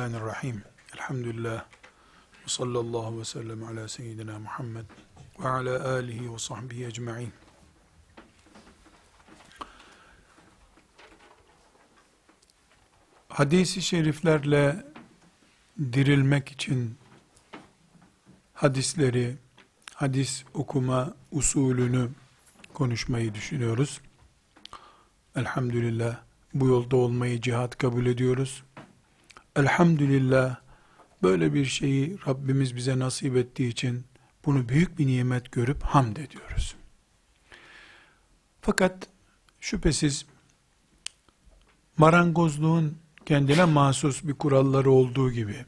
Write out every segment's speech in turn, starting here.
Bismillahirrahmanirrahim. Elhamdülillah. Ve sallallahu ve sellem ala seyyidina Muhammed ve ala alihi ve sahbihi ecma'in. Hadis-i şeriflerle dirilmek için hadisleri, hadis okuma usulünü konuşmayı düşünüyoruz. Elhamdülillah bu yolda olmayı cihat kabul ediyoruz. Elhamdülillah böyle bir şeyi Rabbimiz bize nasip ettiği için bunu büyük bir nimet görüp hamd ediyoruz. Fakat şüphesiz marangozluğun kendine mahsus bir kuralları olduğu gibi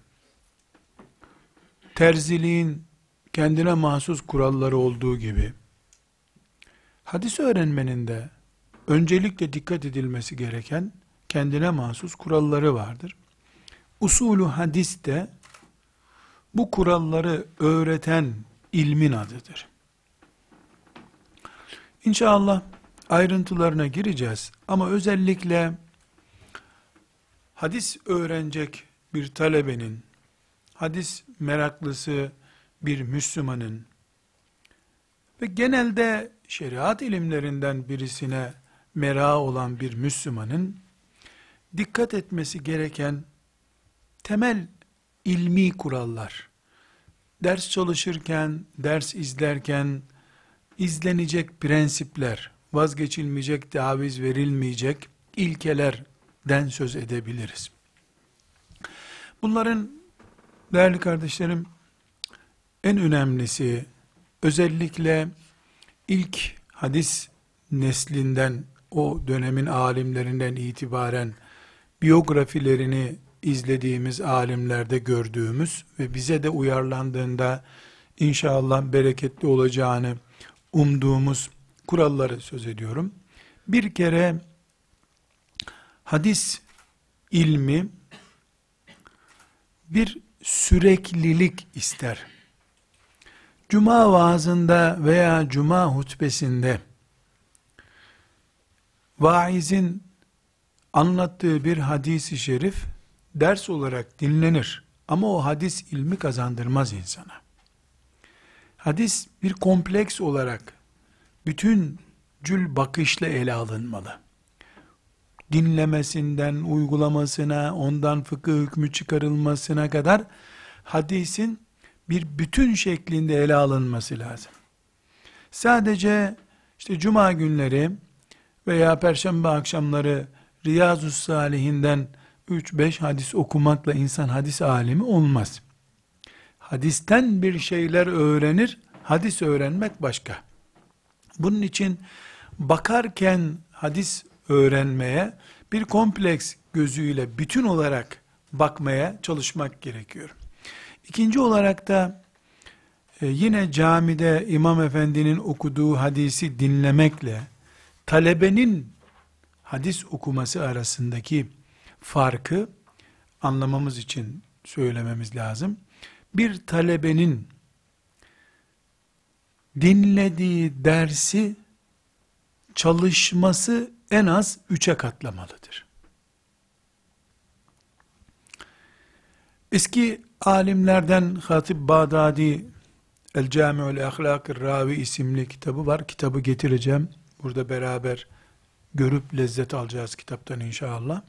terziliğin kendine mahsus kuralları olduğu gibi hadis öğrenmenin de öncelikle dikkat edilmesi gereken kendine mahsus kuralları vardır. Usulü hadis de bu kuralları öğreten ilmin adıdır. İnşallah ayrıntılarına gireceğiz ama özellikle hadis öğrenecek bir talebenin, hadis meraklısı bir Müslümanın ve genelde şeriat ilimlerinden birisine mera olan bir Müslümanın dikkat etmesi gereken temel ilmi kurallar, ders çalışırken, ders izlerken izlenecek prensipler, vazgeçilmeyecek, taviz verilmeyecek ilkelerden söz edebiliriz. Bunların değerli kardeşlerim en önemlisi özellikle ilk hadis neslinden o dönemin alimlerinden itibaren biyografilerini izlediğimiz alimlerde gördüğümüz ve bize de uyarlandığında inşallah bereketli olacağını umduğumuz kuralları söz ediyorum. Bir kere hadis ilmi bir süreklilik ister. Cuma vaazında veya cuma hutbesinde vaizin anlattığı bir hadisi şerif ders olarak dinlenir. Ama o hadis ilmi kazandırmaz insana. Hadis bir kompleks olarak bütün cül bakışla ele alınmalı. Dinlemesinden uygulamasına, ondan fıkıh hükmü çıkarılmasına kadar hadisin bir bütün şeklinde ele alınması lazım. Sadece işte cuma günleri veya perşembe akşamları Riyazu Salihinden 3-5 hadis okumakla insan hadis alimi olmaz. Hadisten bir şeyler öğrenir, hadis öğrenmek başka. Bunun için bakarken hadis öğrenmeye bir kompleks gözüyle bütün olarak bakmaya çalışmak gerekiyor. İkinci olarak da e, yine camide imam efendinin okuduğu hadisi dinlemekle talebenin hadis okuması arasındaki farkı anlamamız için söylememiz lazım. Bir talebenin dinlediği dersi çalışması en az üçe katlamalıdır. Eski alimlerden Hatip Bağdadi El Cami'ül Ahlakir Ravi isimli kitabı var. Kitabı getireceğim. Burada beraber görüp lezzet alacağız kitaptan inşallah.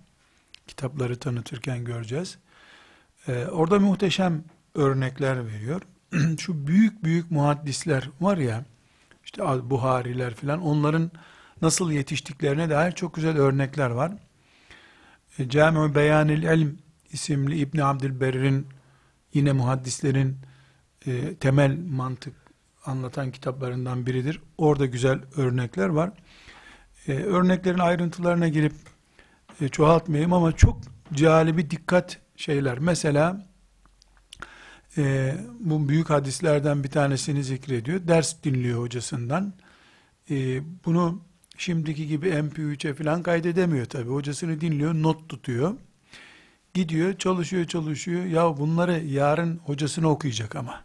Kitapları tanıtırken göreceğiz. Ee, orada muhteşem örnekler veriyor. Şu büyük büyük muhaddisler var ya, işte Buhariler filan, onların nasıl yetiştiklerine dair çok güzel örnekler var. E, Cami-ü Beyanil İlm isimli İbn Abdülberr'in yine muhaddislerin e, temel mantık anlatan kitaplarından biridir. Orada güzel örnekler var. E, örneklerin ayrıntılarına girip e, çoğaltmayayım ama çok calibi dikkat şeyler. Mesela e, bu büyük hadislerden bir tanesini zikrediyor. Ders dinliyor hocasından. E, bunu şimdiki gibi MP3'e falan kaydedemiyor tabi. Hocasını dinliyor, not tutuyor. Gidiyor, çalışıyor, çalışıyor. Ya bunları yarın hocasını okuyacak ama.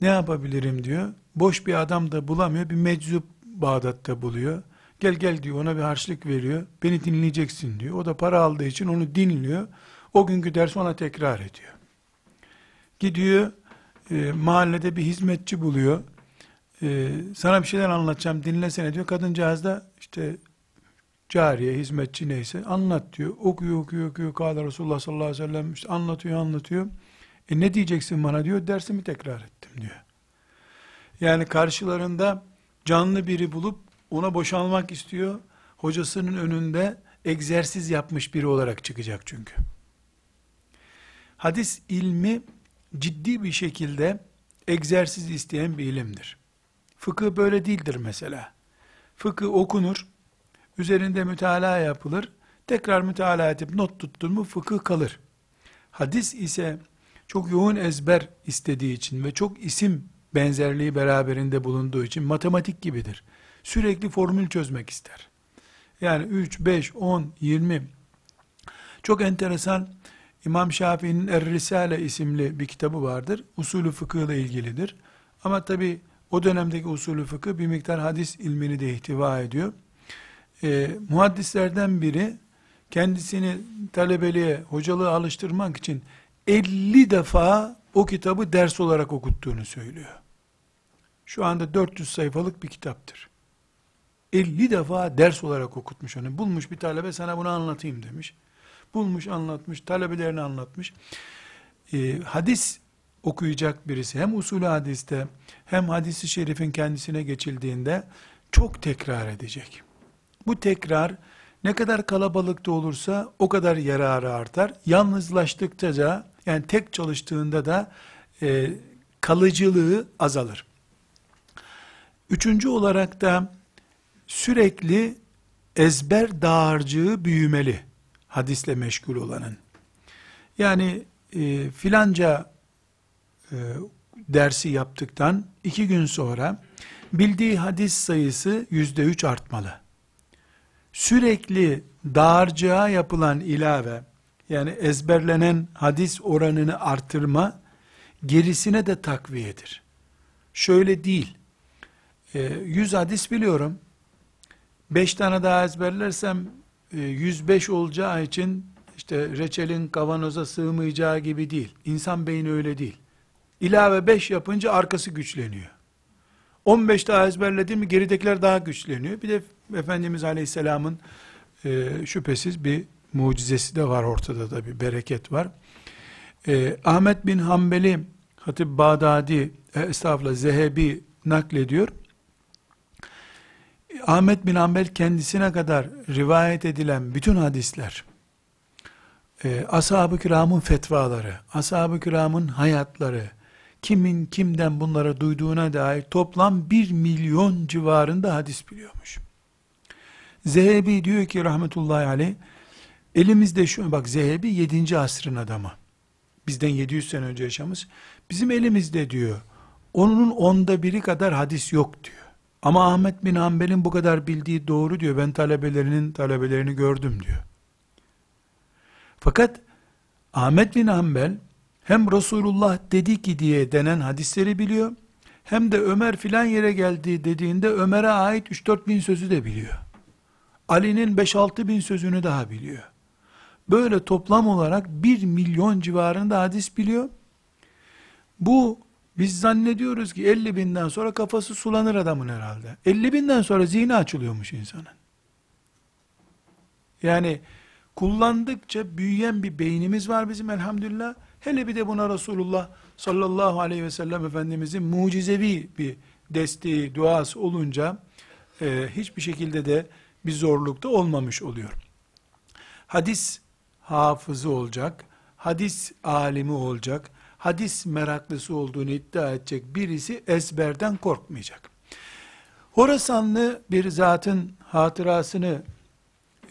Ne yapabilirim diyor. Boş bir adam da bulamıyor. Bir meczup Bağdat'ta buluyor. Gel gel diyor ona bir harçlık veriyor. Beni dinleyeceksin diyor. O da para aldığı için onu dinliyor. O günkü ders ona tekrar ediyor. Gidiyor, e, mahallede bir hizmetçi buluyor. E, sana bir şeyler anlatacağım, dinlesene diyor. Kadıncağız da işte cariye, hizmetçi neyse anlat diyor. Okuyor, okuyor, okuyor. Kâle Resulullah sallallahu aleyhi ve sellem işte anlatıyor, anlatıyor. E ne diyeceksin bana diyor. Dersimi tekrar ettim diyor. Yani karşılarında canlı biri bulup ona boşalmak istiyor. Hocasının önünde egzersiz yapmış biri olarak çıkacak çünkü. Hadis ilmi ciddi bir şekilde egzersiz isteyen bir ilimdir. Fıkıh böyle değildir mesela. Fıkıh okunur, üzerinde mütalaa yapılır, tekrar mütalaa edip not tuttun mu fıkıh kalır. Hadis ise çok yoğun ezber istediği için ve çok isim benzerliği beraberinde bulunduğu için matematik gibidir. Sürekli formül çözmek ister. Yani 3, 5, 10, 20. Çok enteresan İmam Şafii'nin Er-Risale isimli bir kitabı vardır. Usulü fıkıh ile ilgilidir. Ama tabi o dönemdeki usulü fıkıh bir miktar hadis ilmini de ihtiva ediyor. Ee, muhaddislerden biri kendisini talebeliğe, hocalığı alıştırmak için 50 defa o kitabı ders olarak okuttuğunu söylüyor. Şu anda 400 sayfalık bir kitaptır. 50 defa ders olarak okutmuş onu. Bulmuş bir talebe sana bunu anlatayım demiş. Bulmuş anlatmış, talebelerini anlatmış. Ee, hadis okuyacak birisi hem usulü hadiste hem hadisi şerifin kendisine geçildiğinde çok tekrar edecek. Bu tekrar ne kadar kalabalıkta olursa o kadar yararı artar. Yalnızlaştıkça da yani tek çalıştığında da e, kalıcılığı azalır. Üçüncü olarak da sürekli ezber dağarcığı büyümeli hadisle meşgul olanın. Yani e, filanca e, dersi yaptıktan iki gün sonra bildiği hadis sayısı yüzde üç artmalı. Sürekli dağarcığa yapılan ilave, yani ezberlenen hadis oranını artırma, gerisine de takviyedir. Şöyle değil, 100 e, hadis biliyorum, 5 tane daha ezberlersem 105 e, olacağı için işte reçelin kavanoza sığmayacağı gibi değil. İnsan beyni öyle değil. İlave 5 yapınca arkası güçleniyor. 15 daha ezberledi mi geridekiler daha güçleniyor. Bir de Efendimiz Aleyhisselam'ın e, şüphesiz bir mucizesi de var ortada da bir bereket var. E, Ahmet bin Hanbeli Hatip Bağdadi e, estağfurullah Zehebi naklediyor. Ahmet bin Hanbel kendisine kadar rivayet edilen bütün hadisler, e, ashab-ı kiramın fetvaları, ashab-ı kiramın hayatları, kimin kimden bunlara duyduğuna dair toplam bir milyon civarında hadis biliyormuş. Zehebi diyor ki rahmetullahi aleyh, elimizde şu, bak Zehebi 7. asrın adamı. Bizden 700 sene önce yaşamış. Bizim elimizde diyor, onun onda biri kadar hadis yok diyor. Ama Ahmet bin Hanbel'in bu kadar bildiği doğru diyor. Ben talebelerinin talebelerini gördüm diyor. Fakat Ahmet bin Hanbel hem Resulullah dedi ki diye denen hadisleri biliyor. Hem de Ömer filan yere geldi dediğinde Ömer'e ait 3-4 bin sözü de biliyor. Ali'nin 5-6 bin sözünü daha biliyor. Böyle toplam olarak 1 milyon civarında hadis biliyor. Bu biz zannediyoruz ki 50 binden sonra kafası sulanır adamın herhalde. 50 binden sonra zihni açılıyormuş insanın. Yani kullandıkça büyüyen bir beynimiz var bizim elhamdülillah. Hele bir de buna Resulullah sallallahu aleyhi ve sellem Efendimizin mucizevi bir desteği, duası olunca e, hiçbir şekilde de bir zorlukta olmamış oluyor. Hadis hafızı olacak, hadis alimi olacak, hadis meraklısı olduğunu iddia edecek birisi ezberden korkmayacak. Horasanlı bir zatın hatırasını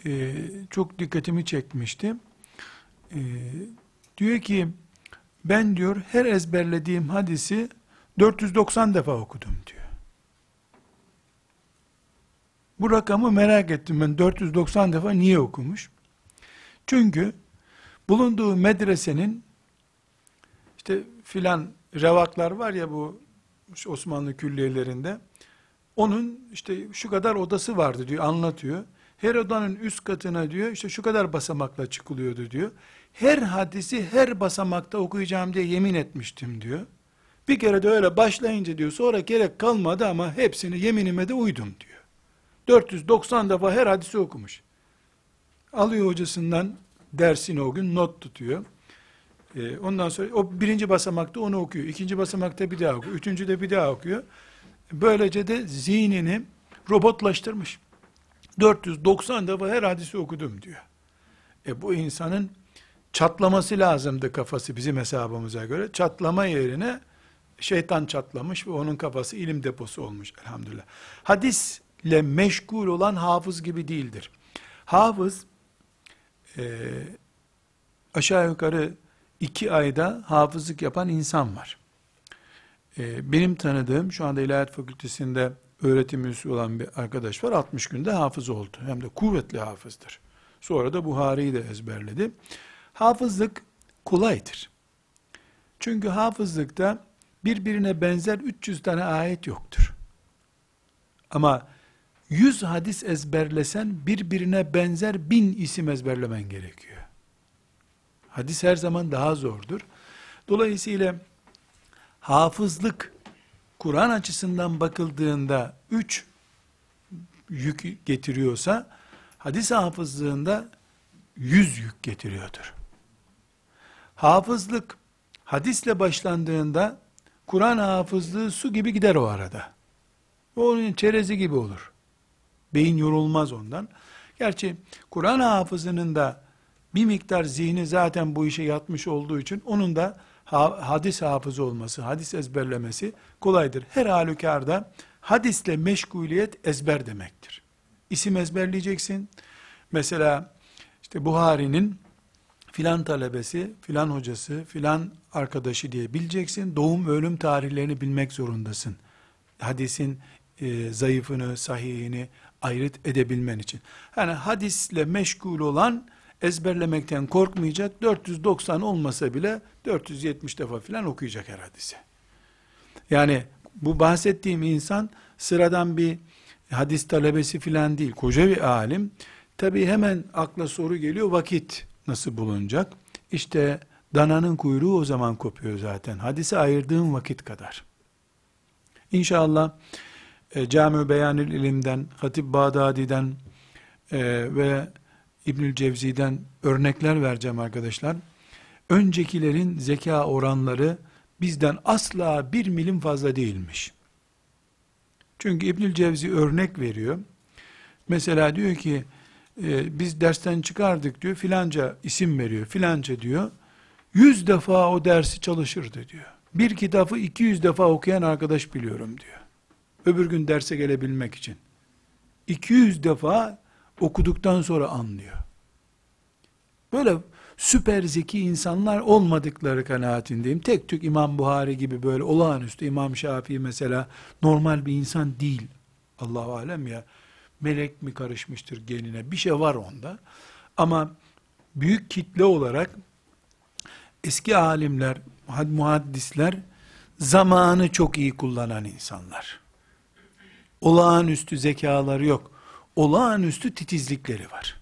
e, çok dikkatimi çekmişti. E, diyor ki ben diyor her ezberlediğim hadisi 490 defa okudum diyor. Bu rakamı merak ettim ben 490 defa niye okumuş? Çünkü bulunduğu medresenin işte filan revaklar var ya bu Osmanlı külliyelerinde. Onun işte şu kadar odası vardı diyor, anlatıyor. her odanın üst katına diyor işte şu kadar basamakla çıkılıyordu diyor. Her hadisi her basamakta okuyacağım diye yemin etmiştim diyor. Bir kere de öyle başlayınca diyor sonra gerek kalmadı ama hepsini yeminime de uydum diyor. 490 defa her hadisi okumuş. Alıyor hocasından dersini o gün not tutuyor. Ee, ondan sonra o birinci basamakta onu okuyor. ikinci basamakta bir daha okuyor. Üçüncü de bir daha okuyor. Böylece de zihnini robotlaştırmış. 490 defa her hadisi okudum diyor. E bu insanın çatlaması lazımdı kafası bizim hesabımıza göre. Çatlama yerine şeytan çatlamış ve onun kafası ilim deposu olmuş elhamdülillah. Hadisle meşgul olan hafız gibi değildir. Hafız e, aşağı yukarı iki ayda hafızlık yapan insan var. E, benim tanıdığım şu anda İlahiyat Fakültesi'nde öğretim üyesi olan bir arkadaş var. 60 günde hafız oldu. Hem de kuvvetli hafızdır. Sonra da Buhari'yi de ezberledi. Hafızlık kolaydır. Çünkü hafızlıkta birbirine benzer 300 tane ayet yoktur. Ama 100 hadis ezberlesen birbirine benzer bin isim ezberlemen gerekiyor. Hadis her zaman daha zordur. Dolayısıyla hafızlık Kur'an açısından bakıldığında 3 yük getiriyorsa hadis hafızlığında 100 yük getiriyordur. Hafızlık hadisle başlandığında Kur'an hafızlığı su gibi gider o arada. O onun çerezi gibi olur. Beyin yorulmaz ondan. Gerçi Kur'an hafızının da bir miktar zihni zaten bu işe yatmış olduğu için onun da hadis hafızı olması, hadis ezberlemesi kolaydır. Her halükarda hadisle meşguliyet ezber demektir. İsim ezberleyeceksin. Mesela işte Buhari'nin filan talebesi, filan hocası, filan arkadaşı diye bileceksin. Doğum ölüm tarihlerini bilmek zorundasın. Hadisin e, zayıfını, sahihini ayrıt edebilmen için. Yani hadisle meşgul olan ezberlemekten korkmayacak. 490 olmasa bile 470 defa filan okuyacak her hadisi. Yani bu bahsettiğim insan sıradan bir hadis talebesi filan değil. Koca bir alim. Tabi hemen akla soru geliyor vakit nasıl bulunacak? İşte dananın kuyruğu o zaman kopuyor zaten. Hadise ayırdığım vakit kadar. İnşallah e, Cami-ü Beyanül İlim'den, Hatip Bağdadi'den e, ve İbnül Cevzi'den örnekler vereceğim arkadaşlar. Öncekilerin zeka oranları bizden asla bir milim fazla değilmiş. Çünkü İbnül Cevzi örnek veriyor. Mesela diyor ki e, biz dersten çıkardık diyor filanca isim veriyor filanca diyor yüz defa o dersi çalışırdı diyor. Bir kitabı 200 defa okuyan arkadaş biliyorum diyor. Öbür gün derse gelebilmek için. 200 defa okuduktan sonra anlıyor. Böyle süper zeki insanlar olmadıkları kanaatindeyim. Tek tük İmam Buhari gibi böyle olağanüstü İmam Şafii mesela normal bir insan değil. Allahu alem ya melek mi karışmıştır genine bir şey var onda. Ama büyük kitle olarak eski alimler, muhaddisler zamanı çok iyi kullanan insanlar. Olağanüstü zekaları yok. Olağanüstü titizlikleri var.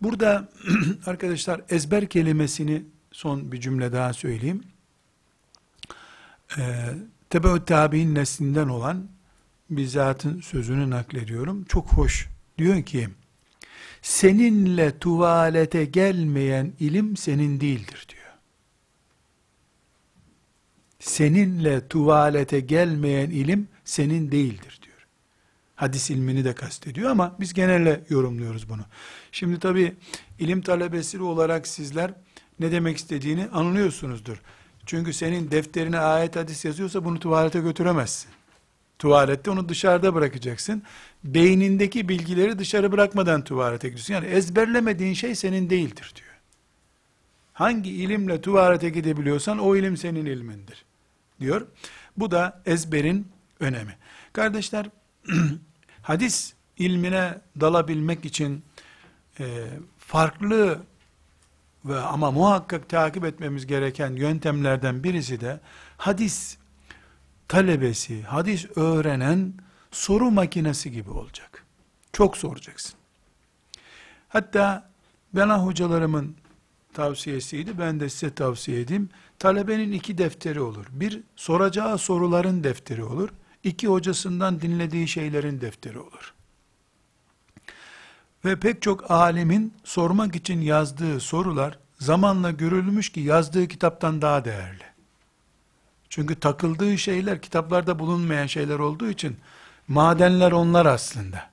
Burada arkadaşlar ezber kelimesini son bir cümle daha söyleyeyim. Ee, Tebeut tabi'in neslinden olan bizzatın sözünü naklediyorum. Çok hoş. Diyor ki, seninle tuvalete gelmeyen ilim senin değildir diyor. Seninle tuvalete gelmeyen ilim senin değildir. Hadis ilmini de kastediyor ama biz genelle yorumluyoruz bunu. Şimdi tabi ilim talebesi olarak sizler ne demek istediğini anlıyorsunuzdur. Çünkü senin defterine ayet hadis yazıyorsa bunu tuvalete götüremezsin. Tuvalette onu dışarıda bırakacaksın. Beynindeki bilgileri dışarı bırakmadan tuvalete gidiyorsun. Yani ezberlemediğin şey senin değildir diyor. Hangi ilimle tuvalete gidebiliyorsan o ilim senin ilmindir diyor. Bu da ezberin önemi. Kardeşler hadis ilmine dalabilmek için e, farklı ve ama muhakkak takip etmemiz gereken yöntemlerden birisi de hadis talebesi, hadis öğrenen soru makinesi gibi olacak. Çok soracaksın. Hatta bana hocalarımın tavsiyesiydi. Ben de size tavsiye edeyim. Talebenin iki defteri olur. Bir, soracağı soruların defteri olur. İki, hocasından dinlediği şeylerin defteri olur. Ve pek çok alimin sormak için yazdığı sorular zamanla görülmüş ki yazdığı kitaptan daha değerli. Çünkü takıldığı şeyler kitaplarda bulunmayan şeyler olduğu için madenler onlar aslında.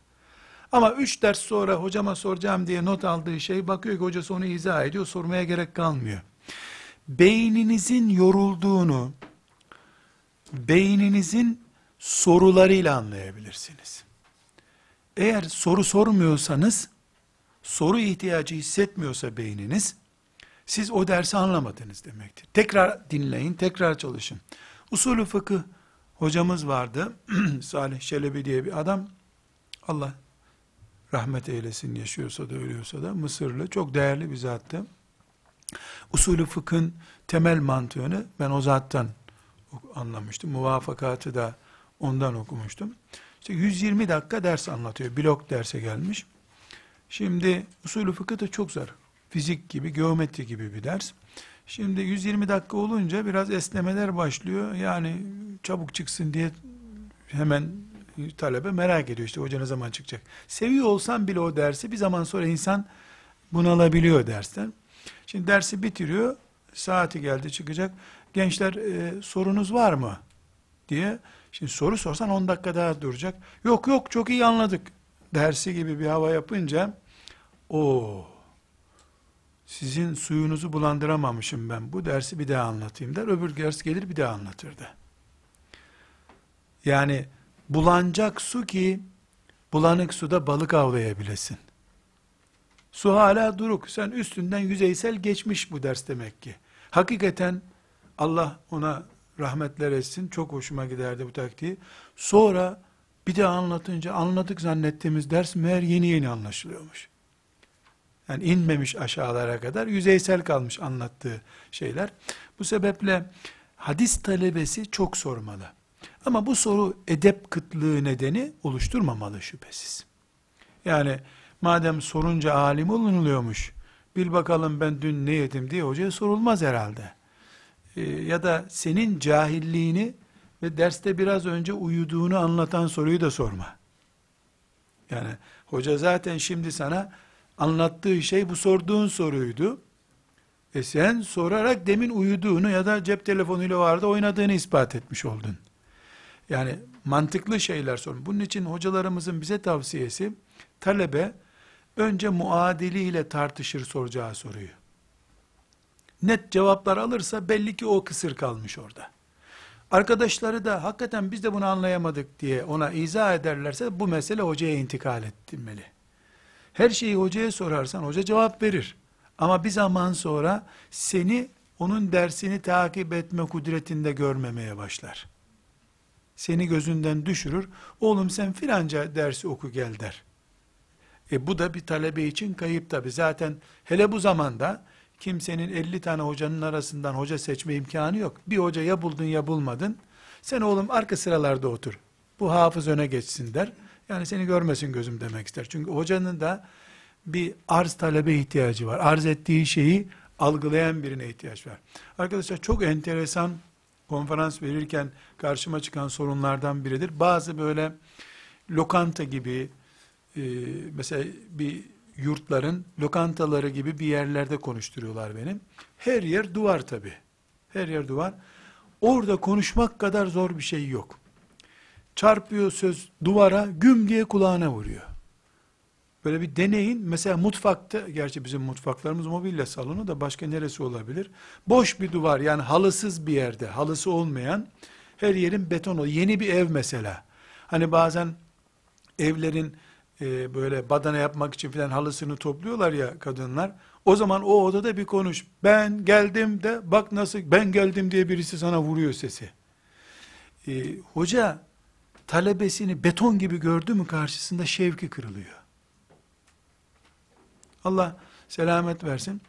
Ama üç ders sonra hocama soracağım diye not aldığı şey bakıyor ki hocası onu izah ediyor sormaya gerek kalmıyor. Beyninizin yorulduğunu beyninizin sorularıyla anlayabilirsiniz. Eğer soru sormuyorsanız soru ihtiyacı hissetmiyorsa beyniniz siz o dersi anlamadınız demektir. Tekrar dinleyin, tekrar çalışın. Usulü fıkıh hocamız vardı. Salih Şelebi diye bir adam. Allah rahmet eylesin yaşıyorsa da ölüyorsa da Mısırlı çok değerli bir zattı. Usulü fıkhın temel mantığını ben o zattan anlamıştım. Muvafakatı da ondan okumuştum. İşte 120 dakika ders anlatıyor. Blok derse gelmiş. Şimdi usulü fıkıh da çok zor. Fizik gibi, geometri gibi bir ders. Şimdi 120 dakika olunca biraz esnemeler başlıyor. Yani çabuk çıksın diye hemen talebe merak ediyor işte hoca ne zaman çıkacak. Seviyor olsam bile o dersi bir zaman sonra insan bunalabiliyor dersten. Şimdi dersi bitiriyor. Saati geldi çıkacak. Gençler e, sorunuz var mı? diye. Şimdi soru sorsan 10 dakika daha duracak. Yok yok çok iyi anladık. Dersi gibi bir hava yapınca o sizin suyunuzu bulandıramamışım ben. Bu dersi bir daha anlatayım der. Öbür ders gelir bir daha anlatırdı. Yani bulanacak su ki bulanık suda balık avlayabilesin. Su hala duruk. Sen üstünden yüzeysel geçmiş bu ders demek ki. Hakikaten Allah ona rahmetler etsin. Çok hoşuma giderdi bu taktiği. Sonra bir de anlatınca anladık zannettiğimiz ders meğer yeni yeni anlaşılıyormuş. Yani inmemiş aşağılara kadar yüzeysel kalmış anlattığı şeyler. Bu sebeple hadis talebesi çok sormalı. Ama bu soru edep kıtlığı nedeni oluşturmamalı şüphesiz. Yani madem sorunca alim olunuluyormuş, bil bakalım ben dün ne yedim diye hocaya sorulmaz herhalde. Ee, ya da senin cahilliğini ve derste biraz önce uyuduğunu anlatan soruyu da sorma. Yani hoca zaten şimdi sana anlattığı şey bu sorduğun soruydu. E sen sorarak demin uyuduğunu ya da cep telefonuyla vardı oynadığını ispat etmiş oldun. Yani mantıklı şeyler sorun. Bunun için hocalarımızın bize tavsiyesi talebe önce muadiliyle tartışır soracağı soruyu. Net cevaplar alırsa belli ki o kısır kalmış orada. Arkadaşları da hakikaten biz de bunu anlayamadık diye ona izah ederlerse bu mesele hocaya intikal ettirmeli. Her şeyi hocaya sorarsan hoca cevap verir. Ama bir zaman sonra seni onun dersini takip etme kudretinde görmemeye başlar. Seni gözünden düşürür. Oğlum sen filanca dersi oku gel der. E bu da bir talebe için kayıp tabi. Zaten hele bu zamanda kimsenin 50 tane hocanın arasından hoca seçme imkanı yok. Bir hoca ya buldun ya bulmadın. Sen oğlum arka sıralarda otur. Bu hafız öne geçsin der. Yani seni görmesin gözüm demek ister. Çünkü hocanın da bir arz talebe ihtiyacı var. Arz ettiği şeyi algılayan birine ihtiyaç var. Arkadaşlar çok enteresan konferans verirken karşıma çıkan sorunlardan biridir. Bazı böyle lokanta gibi e, mesela bir yurtların lokantaları gibi bir yerlerde konuşturuyorlar benim. Her yer duvar tabi. Her yer duvar. Orada konuşmak kadar zor bir şey yok. Çarpıyor söz duvara, güm diye kulağına vuruyor. Böyle bir deneyin. Mesela mutfakta, gerçi bizim mutfaklarımız mobilya salonu da başka neresi olabilir? Boş bir duvar yani halısız bir yerde, halısı olmayan her yerin beton o. Yeni bir ev mesela. Hani bazen evlerin e, böyle badana yapmak için filan halısını topluyorlar ya kadınlar. O zaman o odada bir konuş. Ben geldim de bak nasıl ben geldim diye birisi sana vuruyor sesi. E, hoca talebesini beton gibi gördü mü karşısında şevki kırılıyor. Allah selamet versin.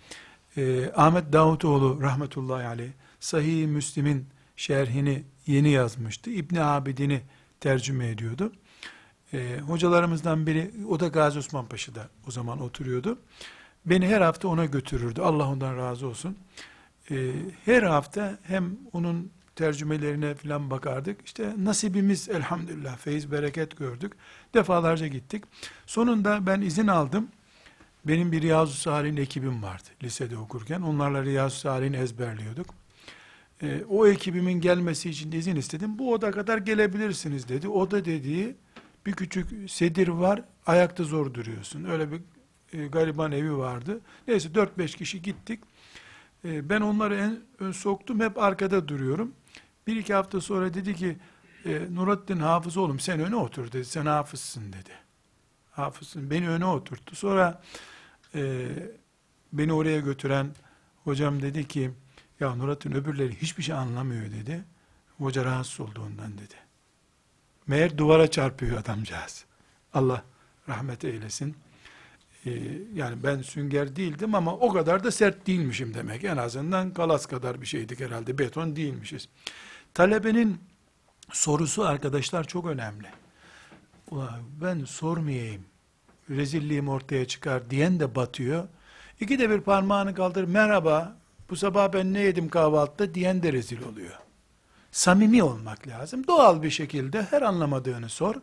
E, Ahmet Davutoğlu rahmetullahi aleyh Sahih Müslim'in şerhini yeni yazmıştı. İbni Abidin'i tercüme ediyordu. E, hocalarımızdan biri, o da Gazi Osman Paşa'da o zaman oturuyordu. Beni her hafta ona götürürdü. Allah ondan razı olsun. E, her hafta hem onun tercümelerine falan bakardık. İşte nasibimiz elhamdülillah feyiz bereket gördük. Defalarca gittik. Sonunda ben izin aldım. Benim bir Riyazu Salih'in ekibim vardı lisede okurken. Onlarla Riyazu Salih'in ezberliyorduk. E, o ekibimin gelmesi için izin istedim. Bu oda kadar gelebilirsiniz dedi. Oda dediği bir küçük sedir var. Ayakta zor duruyorsun. Öyle bir e, gariban evi vardı. Neyse 4-5 kişi gittik. E, ben onları en ön soktum. Hep arkada duruyorum. Bir iki hafta sonra dedi ki e, Nurattin hafız oğlum sen öne otur dedi. Sen hafızsın dedi. Hafızsın. Beni öne oturttu. Sonra e, beni oraya götüren hocam dedi ki ya Nurattin öbürleri hiçbir şey anlamıyor dedi. Hoca rahatsız oldu ondan dedi. Meğer duvara çarpıyor adamcağız. Allah rahmet eylesin. Ee, yani ben sünger değildim ama o kadar da sert değilmişim demek. En azından kalas kadar bir şeydik herhalde. Beton değilmişiz. Talebenin sorusu arkadaşlar çok önemli. Ben sormayayım, rezilliğim ortaya çıkar diyen de batıyor. İki de bir parmağını kaldır, merhaba, bu sabah ben ne yedim kahvaltıda diyen de rezil oluyor. Samimi olmak lazım. Doğal bir şekilde her anlamadığını sor.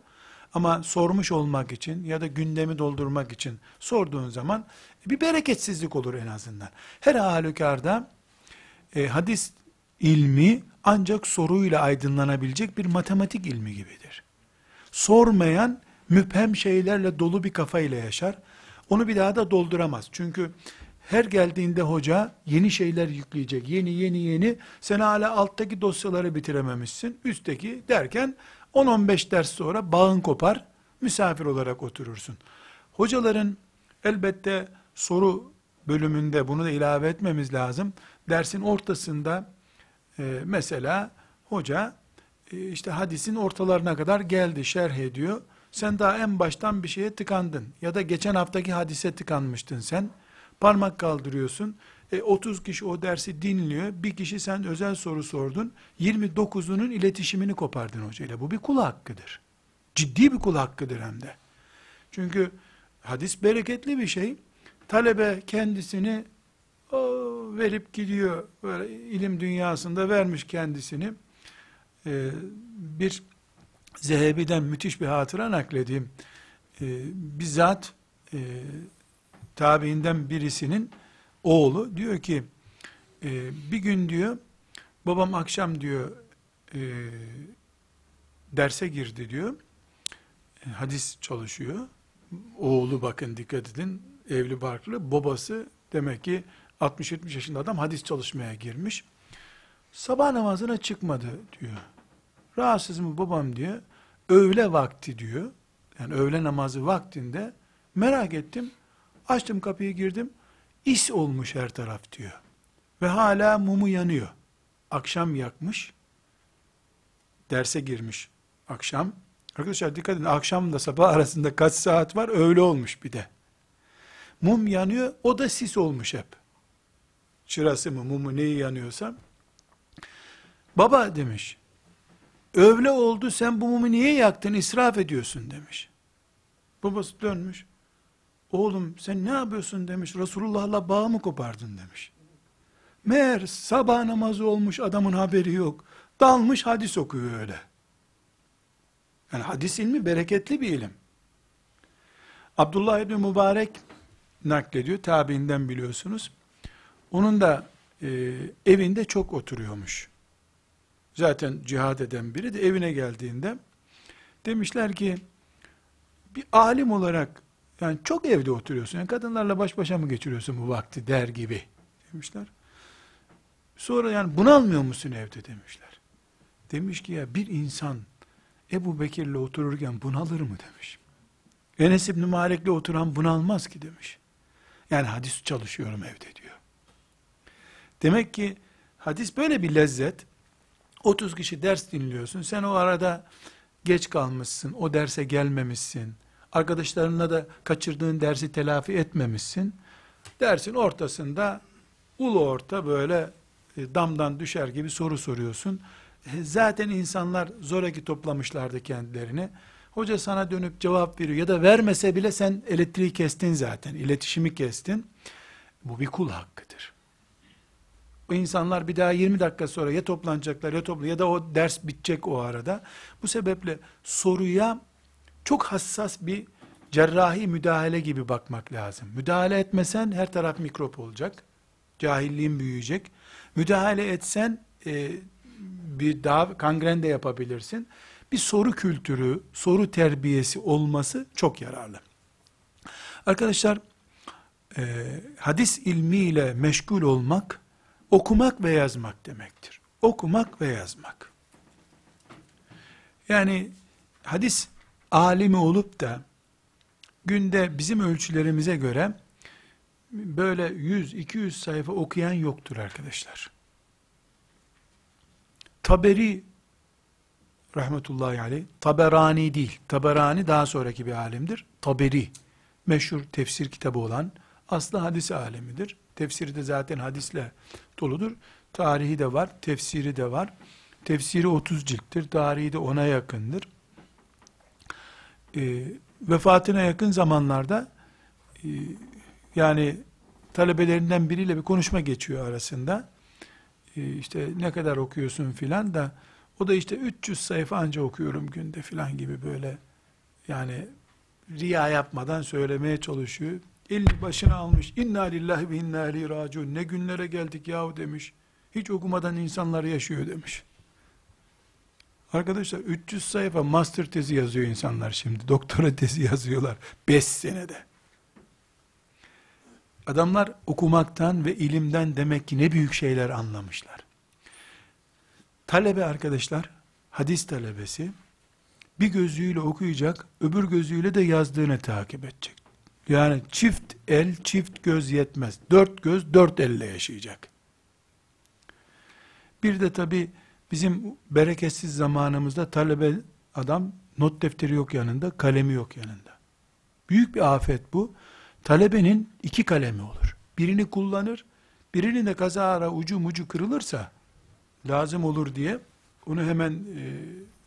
Ama sormuş olmak için ya da gündemi doldurmak için sorduğun zaman bir bereketsizlik olur en azından. Her halükarda e, hadis ilmi ancak soruyla aydınlanabilecek bir matematik ilmi gibidir. Sormayan müphem şeylerle dolu bir kafayla yaşar. Onu bir daha da dolduramaz. Çünkü her geldiğinde hoca yeni şeyler yükleyecek. Yeni yeni yeni. Sen hala alttaki dosyaları bitirememişsin. Üstteki derken 10-15 ders sonra bağın kopar. Misafir olarak oturursun. Hocaların elbette soru bölümünde bunu da ilave etmemiz lazım. Dersin ortasında e, mesela hoca e, işte hadisin ortalarına kadar geldi, şerh ediyor. Sen daha en baştan bir şeye tıkandın. Ya da geçen haftaki hadise tıkanmıştın sen. Parmak kaldırıyorsun. E, 30 kişi o dersi dinliyor. Bir kişi sen özel soru sordun. 29'unun iletişimini kopardın hocayla. Bu bir kul hakkıdır. Ciddi bir kul hakkıdır hem de. Çünkü hadis bereketli bir şey. Talebe kendisini o, verip gidiyor. Böyle ilim dünyasında vermiş kendisini. Ee, bir Zehebi'den müthiş bir hatıra nakledeyim. Ee, bizzat e, tabiinden birisinin oğlu. Diyor ki e, bir gün diyor babam akşam diyor e, derse girdi diyor. E, hadis çalışıyor. Oğlu bakın dikkat edin evli barklı. Babası demek ki 60-70 yaşında adam hadis çalışmaya girmiş. Sabah namazına çıkmadı diyor. Rahatsız mı babam diyor. Öğle vakti diyor. Yani öğle namazı vaktinde merak ettim Açtım kapıyı girdim. İs olmuş her taraf diyor. Ve hala mumu yanıyor. Akşam yakmış. Derse girmiş akşam. Arkadaşlar dikkat edin akşamla sabah arasında kaç saat var öyle olmuş bir de. Mum yanıyor o da sis olmuş hep. Çırası mı mumu neyi yanıyorsa. Baba demiş. Öğle oldu sen bu mumu niye yaktın israf ediyorsun demiş. Babası dönmüş. Oğlum sen ne yapıyorsun demiş. Resulullah'la bağ mı kopardın demiş. Meğer sabah namazı olmuş adamın haberi yok. Dalmış hadis okuyor öyle. Yani hadis ilmi bereketli bir ilim. Abdullah İbni Mübarek naklediyor. Tabiinden biliyorsunuz. Onun da e, evinde çok oturuyormuş. Zaten cihad eden biri de evine geldiğinde demişler ki bir alim olarak yani çok evde oturuyorsun. Yani kadınlarla baş başa mı geçiriyorsun bu vakti der gibi demişler. Sonra yani bunalmıyor musun evde demişler. Demiş ki ya bir insan Ebu Bekir'le otururken bunalır mı demiş. Enes İbni Malik'le oturan bunalmaz ki demiş. Yani hadis çalışıyorum evde diyor. Demek ki hadis böyle bir lezzet. 30 kişi ders dinliyorsun. Sen o arada geç kalmışsın. O derse gelmemişsin. Arkadaşlarına da kaçırdığın dersi telafi etmemişsin. Dersin ortasında ulu orta böyle e, damdan düşer gibi soru soruyorsun. E, zaten insanlar zoraki toplamışlardı kendilerini. Hoca sana dönüp cevap veriyor ya da vermese bile sen elektriği kestin zaten, iletişimi kestin. Bu bir kul hakkıdır. Bu insanlar bir daha 20 dakika sonra ya toplanacaklar ya topla ya da o ders bitecek o arada. Bu sebeple soruya çok hassas bir cerrahi müdahale gibi bakmak lazım. Müdahale etmesen her taraf mikrop olacak. Cahilliğin büyüyecek. Müdahale etsen e, bir daha kangren de yapabilirsin. Bir soru kültürü, soru terbiyesi olması çok yararlı. Arkadaşlar, e, hadis ilmiyle meşgul olmak, okumak ve yazmak demektir. Okumak ve yazmak. Yani hadis alimi olup da günde bizim ölçülerimize göre böyle 100-200 sayfa okuyan yoktur arkadaşlar. Taberi rahmetullahi aleyh, Taberani değil, Taberani daha sonraki bir alimdir. Taberi, meşhur tefsir kitabı olan, aslı hadis alemidir. Tefsiri de zaten hadisle doludur. Tarihi de var, tefsiri de var. Tefsiri 30 cilttir, tarihi de ona yakındır. E, vefatına yakın zamanlarda e, yani talebelerinden biriyle bir konuşma geçiyor arasında. E, işte ne kadar okuyorsun filan da o da işte 300 sayfa anca okuyorum günde filan gibi böyle yani riya yapmadan söylemeye çalışıyor. Elini başına almış. İnna lillahi ve inna ileyhi raciun. Ne günlere geldik yahu demiş. Hiç okumadan insanlar yaşıyor demiş. Arkadaşlar 300 sayfa master tezi yazıyor insanlar şimdi. Doktora tezi yazıyorlar. 5 senede. Adamlar okumaktan ve ilimden demek ki ne büyük şeyler anlamışlar. Talebe arkadaşlar, hadis talebesi, bir gözüyle okuyacak, öbür gözüyle de yazdığını takip edecek. Yani çift el, çift göz yetmez. Dört göz, dört elle yaşayacak. Bir de tabi bizim bereketsiz zamanımızda talebe adam not defteri yok yanında, kalemi yok yanında. Büyük bir afet bu. Talebenin iki kalemi olur. Birini kullanır, birini de kazara ucu mucu kırılırsa lazım olur diye onu hemen e,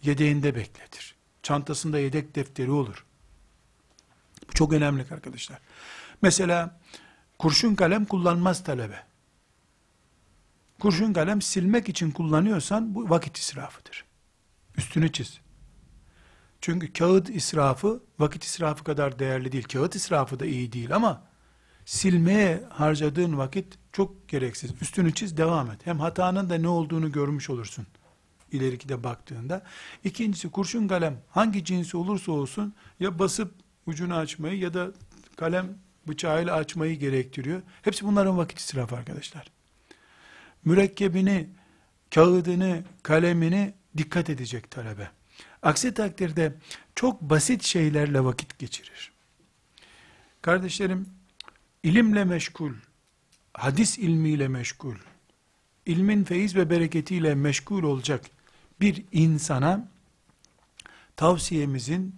yedeğinde bekletir. Çantasında yedek defteri olur. Bu çok önemli arkadaşlar. Mesela kurşun kalem kullanmaz talebe. Kurşun kalem silmek için kullanıyorsan bu vakit israfıdır. Üstünü çiz. Çünkü kağıt israfı vakit israfı kadar değerli değil. Kağıt israfı da iyi değil ama silmeye harcadığın vakit çok gereksiz. Üstünü çiz devam et. Hem hatanın da ne olduğunu görmüş olursun. İleriki de baktığında. İkincisi kurşun kalem hangi cinsi olursa olsun ya basıp ucunu açmayı ya da kalem bıçağıyla açmayı gerektiriyor. Hepsi bunların vakit israfı arkadaşlar. Mürekkebini, kağıdını, kalemini dikkat edecek talebe. Aksi takdirde çok basit şeylerle vakit geçirir. Kardeşlerim, ilimle meşgul, hadis ilmiyle meşgul, ilmin feyiz ve bereketiyle meşgul olacak bir insana tavsiyemizin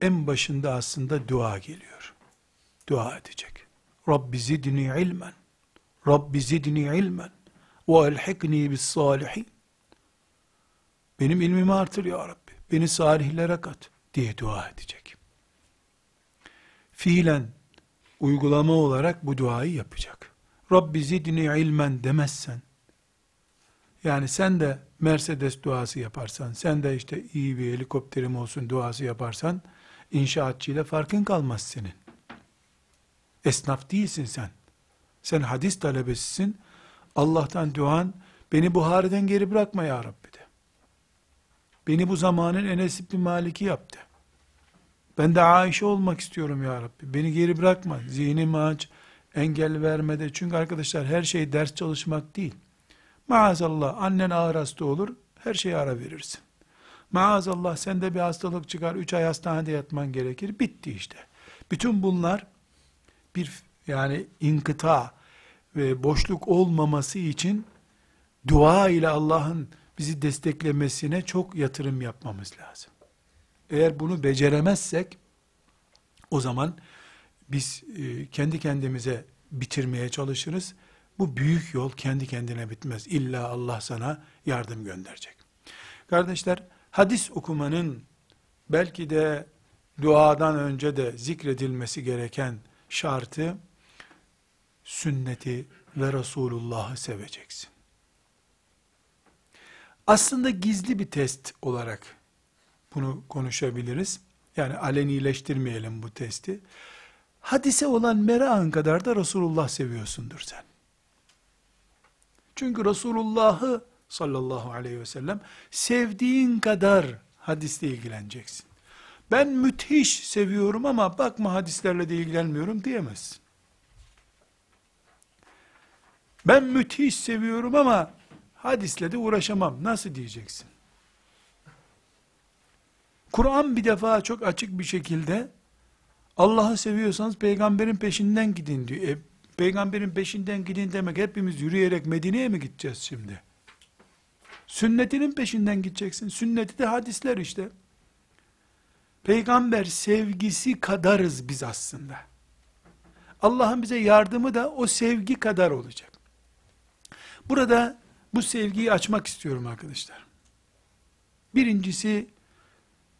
en başında aslında dua geliyor. Dua edecek. Rabbi zidni ilmen. Rabbi zidni ilmen. Ve elhikni bis salihin. Benim ilmimi artır ya Rabbi. Beni salihlere kat diye dua edecek. Fiilen uygulama olarak bu duayı yapacak. Rabbi zidni ilmen demezsen, yani sen de Mercedes duası yaparsan, sen de işte iyi bir helikopterim olsun duası yaparsan, inşaatçıyla farkın kalmaz senin. Esnaf değilsin sen. Sen hadis talebesisin. Allah'tan duan, beni Buhari'den geri bırakma ya Rabbi de. Beni bu zamanın Enes İbni Malik'i yaptı. Ben de Ayşe olmak istiyorum ya Rabbi. Beni geri bırakma. Zihnimi aç, engel vermede. Çünkü arkadaşlar her şey ders çalışmak değil. Maazallah annen ağır hasta olur, her şeye ara verirsin. Maazallah sende bir hastalık çıkar, üç ay hastanede yatman gerekir, bitti işte. Bütün bunlar bir yani inkıta ve boşluk olmaması için dua ile Allah'ın bizi desteklemesine çok yatırım yapmamız lazım. Eğer bunu beceremezsek o zaman biz e, kendi kendimize bitirmeye çalışırız. Bu büyük yol kendi kendine bitmez. İlla Allah sana yardım gönderecek. Kardeşler, hadis okumanın belki de duadan önce de zikredilmesi gereken şartı sünneti ve Resulullah'ı seveceksin. Aslında gizli bir test olarak bunu konuşabiliriz. Yani alenileştirmeyelim bu testi. Hadise olan merakın kadar da Resulullah seviyorsundur sen. Çünkü Resulullah'ı sallallahu aleyhi ve sellem sevdiğin kadar hadisle ilgileneceksin. Ben müthiş seviyorum ama bakma hadislerle de ilgilenmiyorum diyemezsin. Ben müthiş seviyorum ama hadisle de uğraşamam. Nasıl diyeceksin? Kur'an bir defa çok açık bir şekilde Allah'ı seviyorsanız peygamberin peşinden gidin diyor. E, peygamberin peşinden gidin demek hepimiz yürüyerek Medine'ye mi gideceğiz şimdi? Sünnetinin peşinden gideceksin. Sünneti de hadisler işte. Peygamber sevgisi kadarız biz aslında. Allah'ın bize yardımı da o sevgi kadar olacak. Burada bu sevgiyi açmak istiyorum arkadaşlar. Birincisi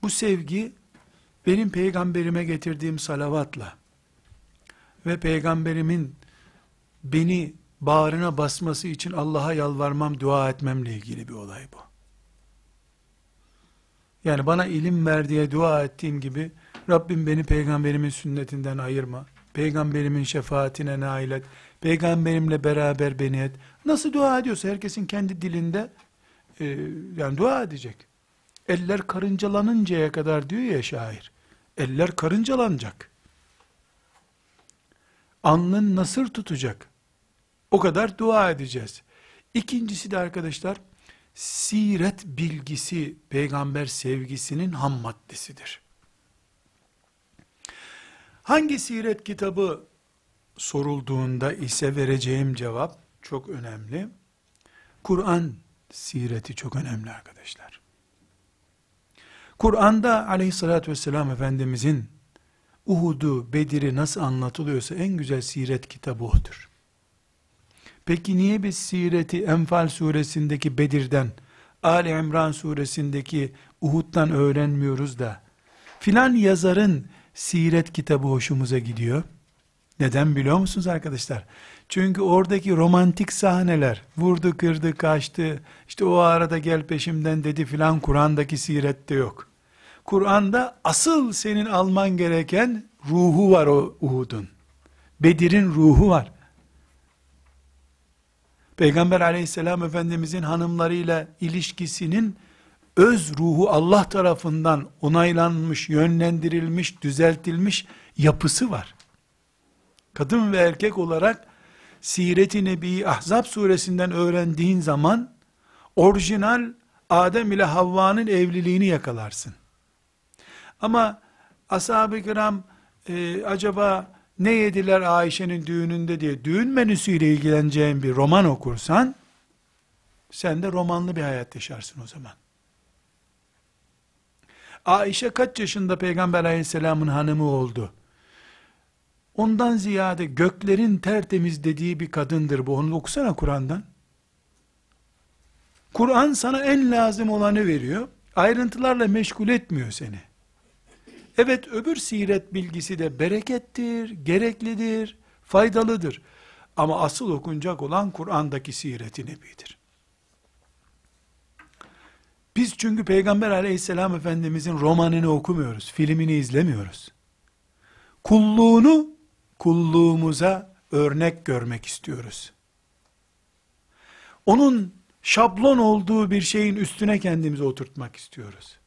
bu sevgi benim peygamberime getirdiğim salavatla ve peygamberimin beni bağrına basması için Allah'a yalvarmam, dua etmemle ilgili bir olay bu. Yani bana ilim ver diye dua ettiğim gibi Rabbim beni peygamberimin sünnetinden ayırma. Peygamberimin şefaatine nail et. Peygamberimle beraber beni et. Nasıl dua ediyorsa herkesin kendi dilinde e, yani dua edecek. Eller karıncalanıncaya kadar diyor ya şair. Eller karıncalanacak. Alnın nasır tutacak. O kadar dua edeceğiz. İkincisi de arkadaşlar, siret bilgisi peygamber sevgisinin ham maddesidir. Hangi siret kitabı sorulduğunda ise vereceğim cevap çok önemli. Kur'an sireti çok önemli arkadaşlar. Kur'an'da aleyhissalatü vesselam Efendimizin Uhud'u, Bedir'i nasıl anlatılıyorsa en güzel siret kitabı odur. Peki niye biz sireti Enfal suresindeki Bedir'den, Ali İmran suresindeki Uhud'dan öğrenmiyoruz da, filan yazarın siret kitabı hoşumuza gidiyor? Neden biliyor musunuz arkadaşlar? Çünkü oradaki romantik sahneler, vurdu kırdı kaçtı, işte o arada gel peşimden dedi filan Kur'an'daki sirette yok. Kur'an'da asıl senin alman gereken ruhu var o Uhud'un. Bedir'in ruhu var. Peygamber aleyhisselam efendimizin hanımlarıyla ilişkisinin öz ruhu Allah tarafından onaylanmış, yönlendirilmiş, düzeltilmiş yapısı var. Kadın ve erkek olarak Siret-i Nebi'yi Ahzab suresinden öğrendiğin zaman orijinal Adem ile Havva'nın evliliğini yakalarsın. Ama ashab-ı kiram e, acaba ne yediler Ayşe'nin düğününde diye düğün menüsüyle ilgileneceğin bir roman okursan sen de romanlı bir hayat yaşarsın o zaman. Ayşe kaç yaşında Peygamber aleyhisselamın hanımı oldu? Ondan ziyade göklerin tertemiz dediği bir kadındır bu. Onu okusana Kur'an'dan. Kur'an sana en lazım olanı veriyor. Ayrıntılarla meşgul etmiyor seni. Evet öbür siret bilgisi de berekettir, gereklidir, faydalıdır. Ama asıl okunacak olan Kur'an'daki siret-i nebidir. Biz çünkü Peygamber aleyhisselam efendimizin romanını okumuyoruz, filmini izlemiyoruz. Kulluğunu kulluğumuza örnek görmek istiyoruz. Onun şablon olduğu bir şeyin üstüne kendimizi oturtmak istiyoruz.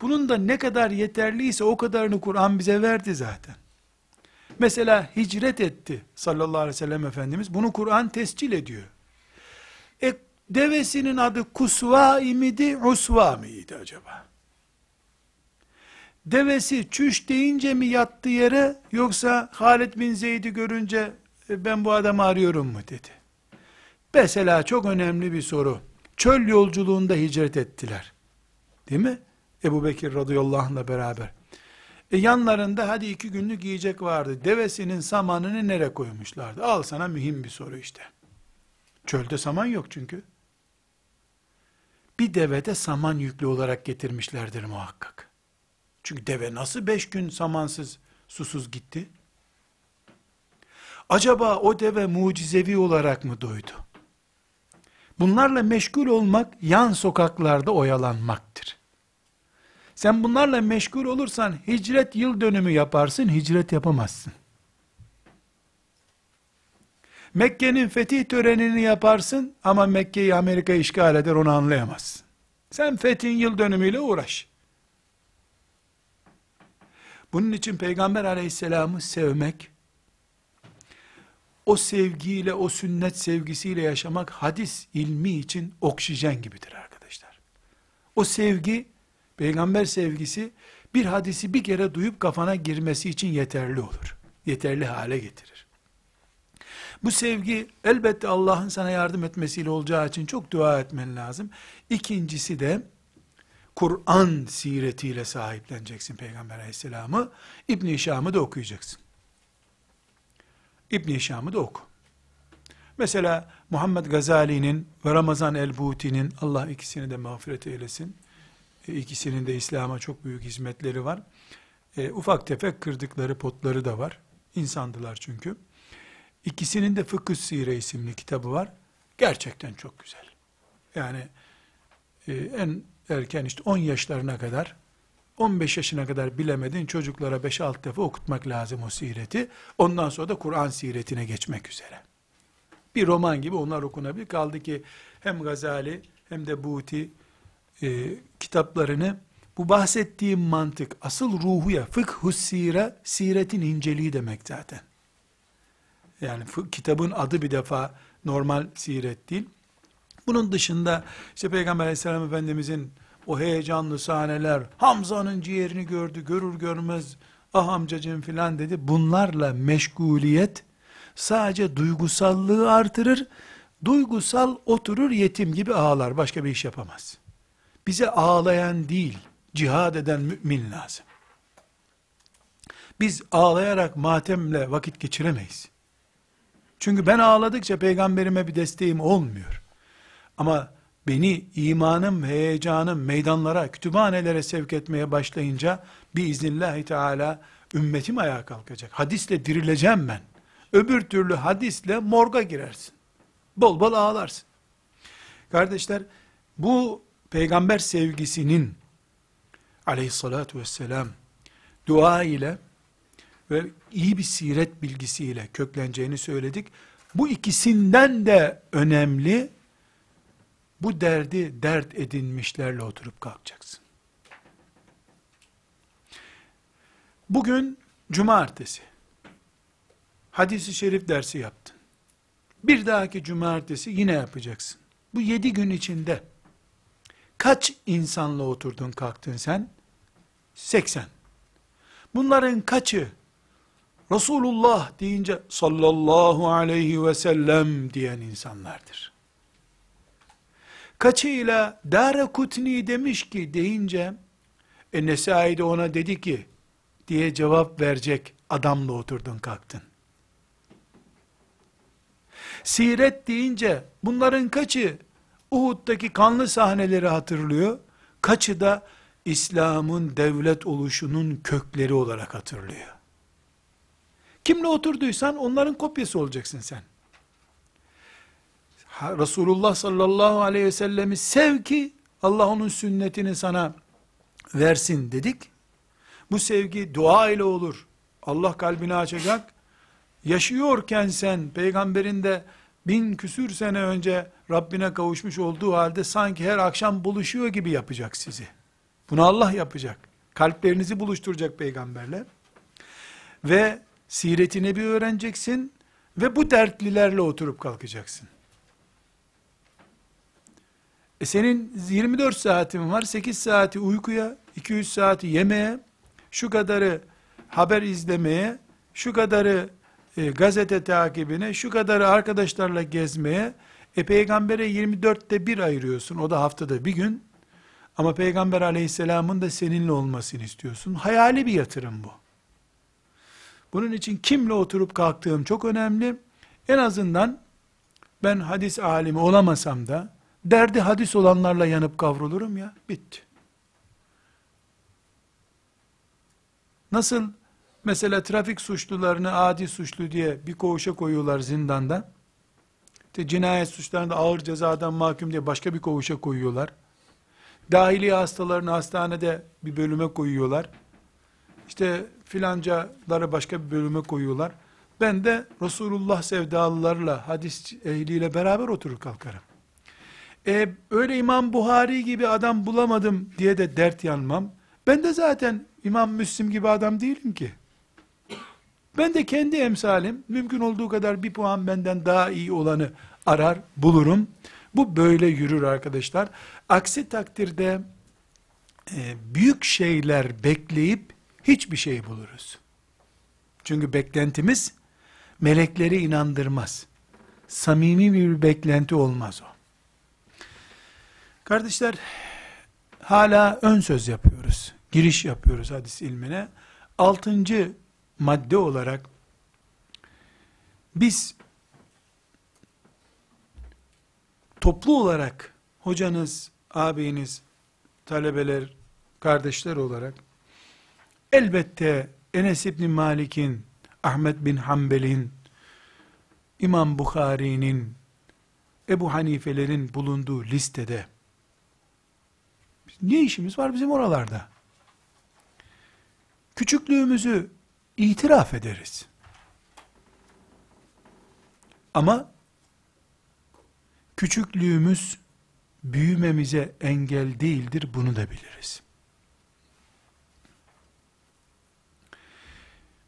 Bunun da ne kadar yeterliyse o kadarını Kur'an bize verdi zaten. Mesela hicret etti sallallahu aleyhi ve sellem Efendimiz. Bunu Kur'an tescil ediyor. E, devesinin adı Kusva imidi, Usva mıydı acaba? Devesi çüş deyince mi yattı yere yoksa Halid bin Zeyd'i görünce e, ben bu adamı arıyorum mu dedi. Mesela çok önemli bir soru. Çöl yolculuğunda hicret ettiler. Değil mi? Ebu Bekir radıyallahu anh'la beraber. E yanlarında hadi iki günlük yiyecek vardı. Devesinin samanını nereye koymuşlardı? Al sana mühim bir soru işte. Çölde saman yok çünkü. Bir devede saman yüklü olarak getirmişlerdir muhakkak. Çünkü deve nasıl beş gün samansız, susuz gitti? Acaba o deve mucizevi olarak mı doydu? Bunlarla meşgul olmak, yan sokaklarda oyalanmaktır. Sen bunlarla meşgul olursan, hicret yıl dönümü yaparsın, hicret yapamazsın. Mekke'nin fetih törenini yaparsın ama Mekke'yi Amerika işgal eder onu anlayamazsın. Sen fethin yıl dönümüyle uğraş. Bunun için Peygamber aleyhisselamı sevmek, o sevgiyle, o sünnet sevgisiyle yaşamak hadis ilmi için oksijen gibidir arkadaşlar. O sevgi, peygamber sevgisi bir hadisi bir kere duyup kafana girmesi için yeterli olur. Yeterli hale getirir. Bu sevgi elbette Allah'ın sana yardım etmesiyle olacağı için çok dua etmen lazım. İkincisi de Kur'an siretiyle sahipleneceksin Peygamber aleyhisselamı. İbn-i Şam'ı da okuyacaksın. İbn-i Şam'ı da oku. Mesela Muhammed Gazali'nin ve Ramazan el-Buti'nin, Allah ikisini de mağfiret eylesin, e, ikisinin de İslam'a çok büyük hizmetleri var. E, ufak tefek kırdıkları potları da var. İnsandılar çünkü. İkisinin de Fıkıh Sire isimli kitabı var. Gerçekten çok güzel. Yani e, en erken işte 10 yaşlarına kadar 15 yaşına kadar bilemedin çocuklara 5-6 defa okutmak lazım o sireti. Ondan sonra da Kur'an siretine geçmek üzere. Bir roman gibi onlar okunabilir. Kaldı ki hem Gazali hem de Buti e, kitaplarını bu bahsettiğim mantık asıl ruhu ya fıkhü sire siretin inceliği demek zaten. Yani kitabın adı bir defa normal siret değil. Bunun dışında işte Peygamber aleyhisselam efendimizin o heyecanlı sahneler, Hamza'nın ciğerini gördü, görür görmez, ah amcacığım filan dedi. Bunlarla meşguliyet sadece duygusallığı artırır. Duygusal oturur yetim gibi ağlar, başka bir iş yapamaz. Bize ağlayan değil, cihad eden mümin lazım. Biz ağlayarak matemle vakit geçiremeyiz. Çünkü ben ağladıkça peygamberime bir desteğim olmuyor. Ama beni imanım, heyecanım meydanlara, kütüphanelere sevk etmeye başlayınca biiznillahü teala ümmetim ayağa kalkacak. Hadisle dirileceğim ben. Öbür türlü hadisle morga girersin. Bol bol ağlarsın. Kardeşler bu peygamber sevgisinin aleyhissalatu vesselam dua ile ve iyi bir siret bilgisiyle kökleneceğini söyledik. Bu ikisinden de önemli bu derdi dert edinmişlerle oturup kalkacaksın. Bugün cumartesi. Hadisi şerif dersi yaptın. Bir dahaki cumartesi yine yapacaksın. Bu yedi gün içinde kaç insanla oturdun kalktın sen? 80. Bunların kaçı Resulullah deyince sallallahu aleyhi ve sellem diyen insanlardır. Kaçıyla Dara Kutni demiş ki deyince e Nesai de ona dedi ki diye cevap verecek adamla oturdun kalktın. Siret deyince bunların kaçı Uhud'daki kanlı sahneleri hatırlıyor, kaçı da İslam'ın devlet oluşunun kökleri olarak hatırlıyor. Kimle oturduysan onların kopyası olacaksın sen. Resulullah sallallahu aleyhi ve sellemi sev ki Allah onun sünnetini sana versin dedik. Bu sevgi dua ile olur. Allah kalbini açacak. Yaşıyorken sen peygamberin de bin küsür sene önce Rabbine kavuşmuş olduğu halde sanki her akşam buluşuyor gibi yapacak sizi. Bunu Allah yapacak. Kalplerinizi buluşturacak peygamberle. Ve siretini bir öğreneceksin ve bu dertlilerle oturup kalkacaksın. E senin 24 saatin var, 8 saati uykuya, 200 saati yemeğe, şu kadarı haber izlemeye, şu kadarı e, gazete takibine, şu kadarı arkadaşlarla gezmeye, e peygambere 24'te bir ayırıyorsun, o da haftada bir gün, ama peygamber aleyhisselamın da seninle olmasını istiyorsun. Hayali bir yatırım bu. Bunun için kimle oturup kalktığım çok önemli. En azından ben hadis alimi olamasam da, derdi hadis olanlarla yanıp kavrulurum ya, bitti. Nasıl mesela trafik suçlularını adi suçlu diye bir koğuşa koyuyorlar zindanda. İşte cinayet suçlarında ağır cezadan mahkum diye başka bir koğuşa koyuyorlar. Dahiliye hastalarını hastanede bir bölüme koyuyorlar. İşte filancaları başka bir bölüme koyuyorlar. Ben de Resulullah sevdalılarla, hadis ehliyle beraber oturur kalkarım. E, öyle İmam Buhari gibi adam bulamadım diye de dert yanmam. Ben de zaten İmam Müslim gibi adam değilim ki. Ben de kendi emsalim, mümkün olduğu kadar bir puan benden daha iyi olanı arar, bulurum. Bu böyle yürür arkadaşlar. Aksi takdirde e, büyük şeyler bekleyip hiçbir şey buluruz. Çünkü beklentimiz melekleri inandırmaz. Samimi bir beklenti olmaz o. Kardeşler, hala ön söz yapıyoruz. Giriş yapıyoruz hadis ilmine. Altıncı madde olarak biz toplu olarak hocanız, ağabeyiniz, talebeler, kardeşler olarak elbette Enes İbni Malik'in, Ahmet bin Hanbel'in, İmam Bukhari'nin, Ebu Hanifelerin bulunduğu listede ne işimiz var bizim oralarda? Küçüklüğümüzü itiraf ederiz. Ama küçüklüğümüz büyümemize engel değildir bunu da biliriz.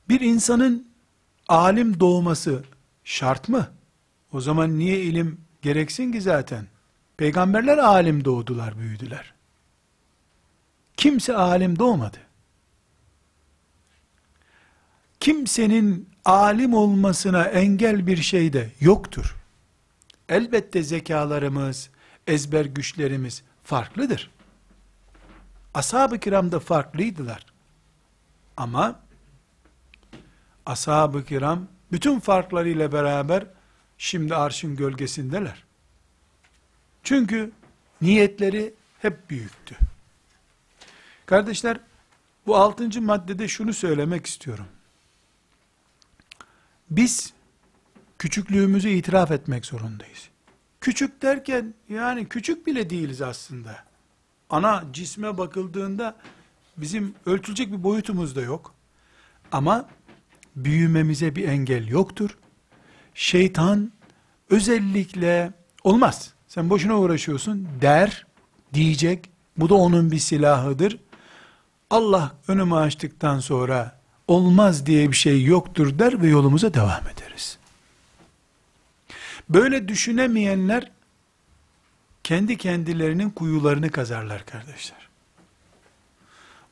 Bir insanın alim doğması şart mı? O zaman niye ilim gereksin ki zaten? Peygamberler alim doğdular, büyüdüler. Kimse alim doğmadı. Kimsenin alim olmasına engel bir şey de yoktur. Elbette zekalarımız, ezber güçlerimiz farklıdır. Ashab-ı kiram da farklıydılar. Ama ashab-ı kiram bütün farklarıyla beraber şimdi arşın gölgesindeler. Çünkü niyetleri hep büyüktü. Kardeşler, bu altıncı maddede şunu söylemek istiyorum. Biz küçüklüğümüzü itiraf etmek zorundayız. Küçük derken yani küçük bile değiliz aslında. Ana cisme bakıldığında bizim ölçülecek bir boyutumuz da yok. Ama büyümemize bir engel yoktur. Şeytan özellikle olmaz. Sen boşuna uğraşıyorsun der, diyecek. Bu da onun bir silahıdır. Allah önümü açtıktan sonra olmaz diye bir şey yoktur der ve yolumuza devam ederiz. Böyle düşünemeyenler kendi kendilerinin kuyularını kazarlar kardeşler.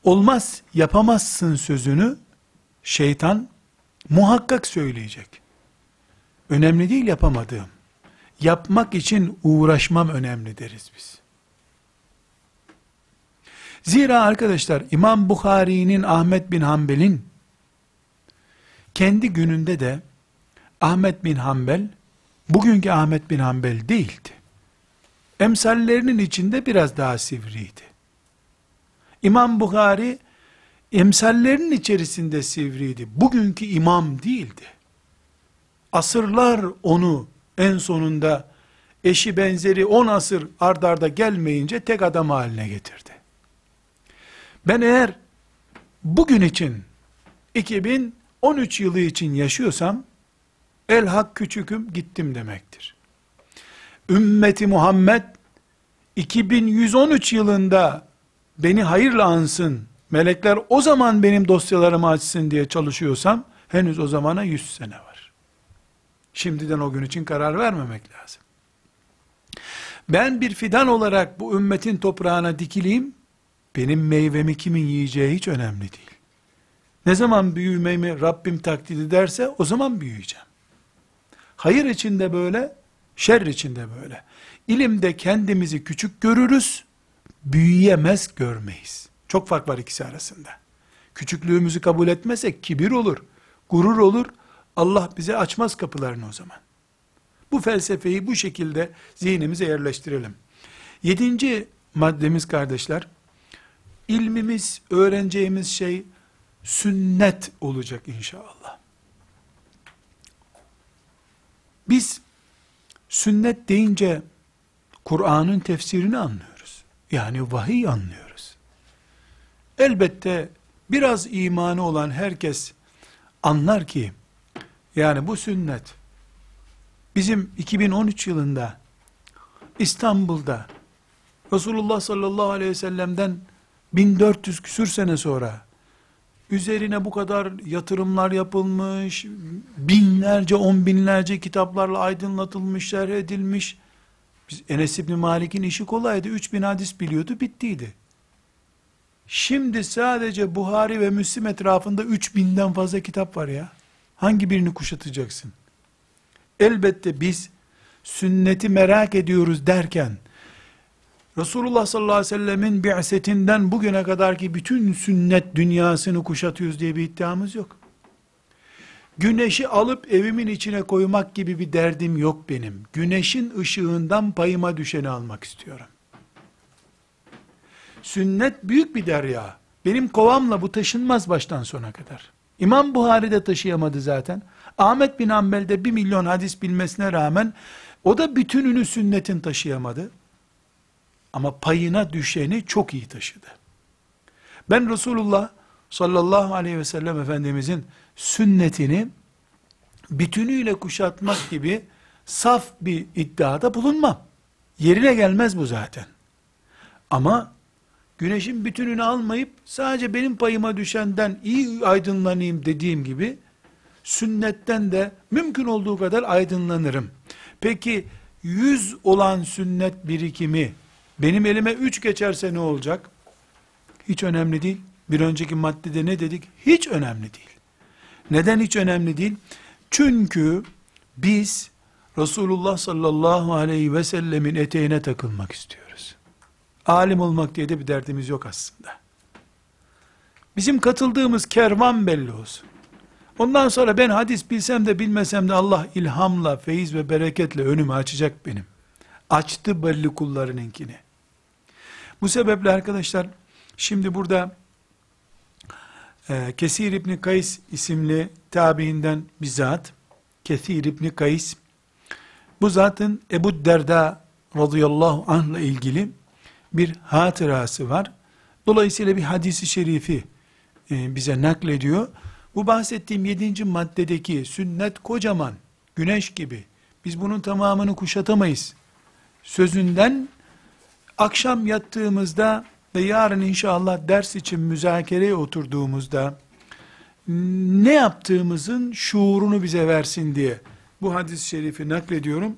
Olmaz, yapamazsın sözünü şeytan muhakkak söyleyecek. Önemli değil yapamadığım. Yapmak için uğraşmam önemli deriz biz. Zira arkadaşlar İmam Bukhari'nin Ahmet bin Hanbel'in kendi gününde de Ahmet bin Hanbel bugünkü Ahmet bin Hanbel değildi. Emsallerinin içinde biraz daha sivriydi. İmam Bukhari emsallerinin içerisinde sivriydi. Bugünkü imam değildi. Asırlar onu en sonunda eşi benzeri on asır ardarda gelmeyince tek adam haline getirdi. Ben eğer bugün için 2013 yılı için yaşıyorsam el hak küçüküm gittim demektir. Ümmeti Muhammed 2113 yılında beni hayırla ansın, melekler o zaman benim dosyalarımı açsın diye çalışıyorsam, henüz o zamana 100 sene var. Şimdiden o gün için karar vermemek lazım. Ben bir fidan olarak bu ümmetin toprağına dikileyim, benim meyvemi kimin yiyeceği hiç önemli değil. Ne zaman büyümemi Rabbim takdir ederse o zaman büyüyeceğim. Hayır içinde böyle, şer içinde böyle. İlimde kendimizi küçük görürüz, büyüyemez görmeyiz. Çok fark var ikisi arasında. Küçüklüğümüzü kabul etmezsek kibir olur, gurur olur. Allah bize açmaz kapılarını o zaman. Bu felsefeyi bu şekilde zihnimize yerleştirelim. Yedinci maddemiz kardeşler, ilmimiz, öğreneceğimiz şey sünnet olacak inşallah. Biz sünnet deyince Kur'an'ın tefsirini anlıyoruz. Yani vahiy anlıyoruz. Elbette biraz imanı olan herkes anlar ki yani bu sünnet bizim 2013 yılında İstanbul'da Resulullah sallallahu aleyhi ve sellem'den 1400 küsür sene sonra üzerine bu kadar yatırımlar yapılmış, binlerce, on binlerce kitaplarla aydınlatılmış, şerh edilmiş. Biz Enes İbni Malik'in işi kolaydı. 3000 hadis biliyordu, bittiydi. Şimdi sadece Buhari ve Müslim etrafında 3000'den fazla kitap var ya. Hangi birini kuşatacaksın? Elbette biz sünneti merak ediyoruz derken Resulullah sallallahu aleyhi ve sellemin bi'setinden bugüne kadar ki bütün sünnet dünyasını kuşatıyoruz diye bir iddiamız yok. Güneşi alıp evimin içine koymak gibi bir derdim yok benim. Güneşin ışığından payıma düşeni almak istiyorum. Sünnet büyük bir derya. Benim kovamla bu taşınmaz baştan sona kadar. İmam Buhari de taşıyamadı zaten. Ahmet bin Hanbel de bir milyon hadis bilmesine rağmen o da bütününü sünnetin taşıyamadı. Ama payına düşeni çok iyi taşıdı. Ben Resulullah sallallahu aleyhi ve sellem Efendimizin sünnetini bütünüyle kuşatmak gibi saf bir iddiada bulunmam. Yerine gelmez bu zaten. Ama güneşin bütününü almayıp sadece benim payıma düşenden iyi aydınlanayım dediğim gibi sünnetten de mümkün olduğu kadar aydınlanırım. Peki yüz olan sünnet birikimi benim elime üç geçerse ne olacak? Hiç önemli değil. Bir önceki maddede ne dedik? Hiç önemli değil. Neden hiç önemli değil? Çünkü biz Resulullah sallallahu aleyhi ve sellemin eteğine takılmak istiyoruz. Alim olmak diye de bir derdimiz yok aslında. Bizim katıldığımız kervan belli olsun. Ondan sonra ben hadis bilsem de bilmesem de Allah ilhamla, feyiz ve bereketle önümü açacak benim. Açtı belli kullarınınkini. Bu sebeple arkadaşlar şimdi burada e, Kesir İbni Kays isimli tabiinden bir zat Kesir İbni Kays bu zatın Ebu Derda radıyallahu anh ile ilgili bir hatırası var. Dolayısıyla bir hadisi şerifi e, bize naklediyor. Bu bahsettiğim yedinci maddedeki sünnet kocaman, güneş gibi. Biz bunun tamamını kuşatamayız. Sözünden akşam yattığımızda ve yarın inşallah ders için müzakereye oturduğumuzda ne yaptığımızın şuurunu bize versin diye bu hadis-i şerifi naklediyorum.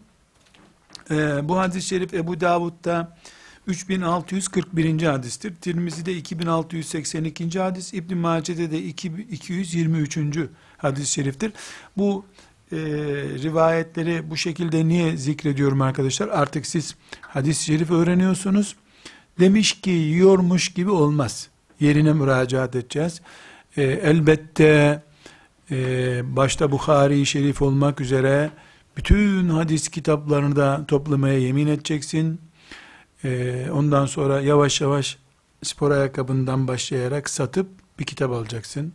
Ee, bu hadis-i şerif Ebu Davud'da 3641. hadistir. Tirmizi'de 2682. hadis, İbn Mace'de de 223. hadis-i şeriftir. Bu e, rivayetleri bu şekilde niye zikrediyorum arkadaşlar? Artık siz hadis-i şerif öğreniyorsunuz. Demiş ki yiyormuş gibi olmaz. Yerine müracaat edeceğiz. E, elbette e, başta Bukhari Şerif olmak üzere bütün hadis kitaplarını da toplamaya yemin edeceksin. E, ondan sonra yavaş yavaş spor ayakkabından başlayarak satıp bir kitap alacaksın.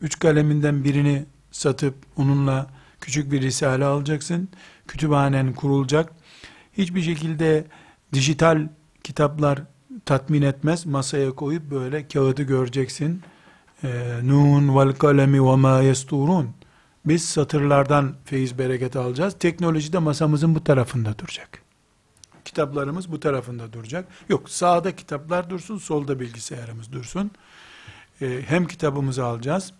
Üç kaleminden birini satıp onunla küçük bir risale alacaksın. Kütüphanen kurulacak. Hiçbir şekilde dijital kitaplar tatmin etmez. Masaya koyup böyle kağıdı göreceksin. Ee, Nun vel kalemi ve ma yesturun. Biz satırlardan feyiz bereket alacağız. Teknoloji de masamızın bu tarafında duracak. Kitaplarımız bu tarafında duracak. Yok sağda kitaplar dursun, solda bilgisayarımız dursun. Ee, hem kitabımızı alacağız,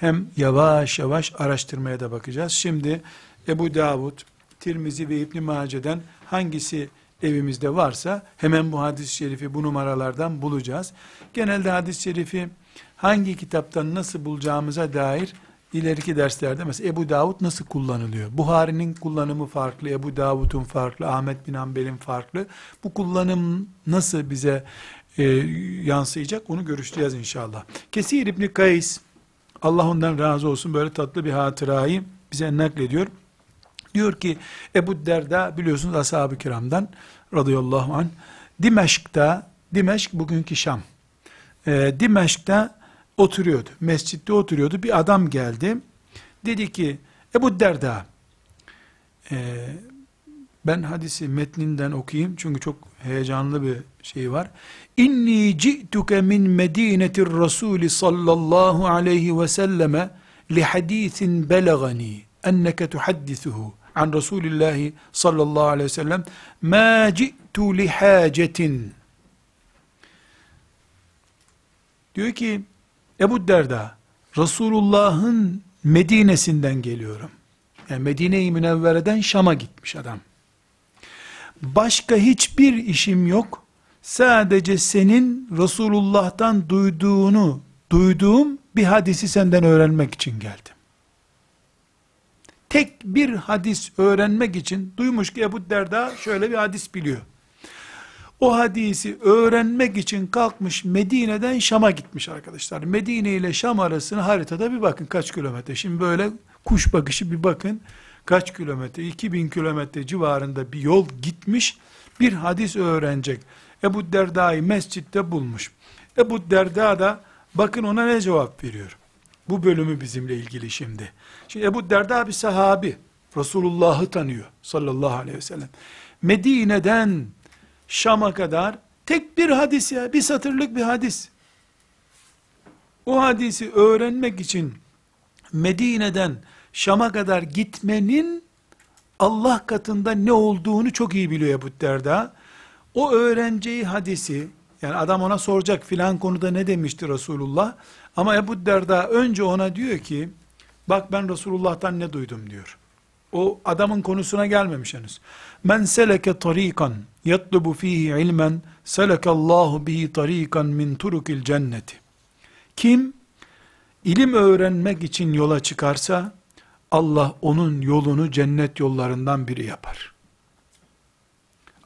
hem yavaş yavaş araştırmaya da bakacağız. Şimdi Ebu Davud, Tirmizi ve İbn Mace'den hangisi evimizde varsa hemen bu hadis-i şerifi bu numaralardan bulacağız. Genelde hadis-i şerifi hangi kitaptan nasıl bulacağımıza dair ileriki derslerde mesela Ebu Davud nasıl kullanılıyor? Buhari'nin kullanımı farklı, Ebu Davud'un farklı, Ahmet bin Hanbel'in farklı. Bu kullanım nasıl bize e, yansıyacak onu görüşeceğiz inşallah. Kesir İbni Kays Allah ondan razı olsun böyle tatlı bir hatırayı bize naklediyor. Diyor ki Ebu Derda biliyorsunuz ashab-ı kiramdan radıyallahu anh Dimeşk'ta Dimeşk bugünkü Şam. E, Dimeşk'ta oturuyordu. Mescitte oturuyordu. Bir adam geldi. Dedi ki Ebu Derda e, ben hadisi metninden okuyayım çünkü çok heyecanlı bir şey var. İnni ci'tuke min medinetir Rasuli sallallahu aleyhi ve selleme li hadisin belagani enneke tuhaddisuhu an Resulillahi sallallahu aleyhi ve sellem ma ci'tu li hacetin diyor ki Ebu Derda Resulullah'ın Medine'sinden geliyorum. Yani Medine-i Münevvere'den Şam'a gitmiş adam. Başka hiçbir işim yok. Sadece senin Resulullah'tan duyduğunu, duyduğum bir hadisi senden öğrenmek için geldim. Tek bir hadis öğrenmek için duymuş ki Ebu Derda şöyle bir hadis biliyor. O hadisi öğrenmek için kalkmış Medine'den Şam'a gitmiş arkadaşlar. Medine ile Şam arasını haritada bir bakın kaç kilometre. Şimdi böyle kuş bakışı bir bakın kaç kilometre, 2000 kilometre civarında bir yol gitmiş, bir hadis öğrenecek. Ebu Derda'yı mescitte bulmuş. Ebu Derda da bakın ona ne cevap veriyor. Bu bölümü bizimle ilgili şimdi. Şimdi Ebu Derda bir sahabi. Resulullah'ı tanıyor sallallahu aleyhi ve sellem. Medine'den Şam'a kadar tek bir hadis ya, bir satırlık bir hadis. O hadisi öğrenmek için Medine'den Şam'a kadar gitmenin Allah katında ne olduğunu çok iyi biliyor Ebu Derda. O öğreneceği hadisi, yani adam ona soracak filan konuda ne demişti Resulullah. Ama Ebu Derda önce ona diyor ki, bak ben Resulullah'tan ne duydum diyor. O adamın konusuna gelmemiş henüz. Men seleke tarikan yatlubu fihi ilmen selekallahu bihi tarikan min turukil cenneti. Kim ilim öğrenmek için yola çıkarsa Allah onun yolunu cennet yollarından biri yapar.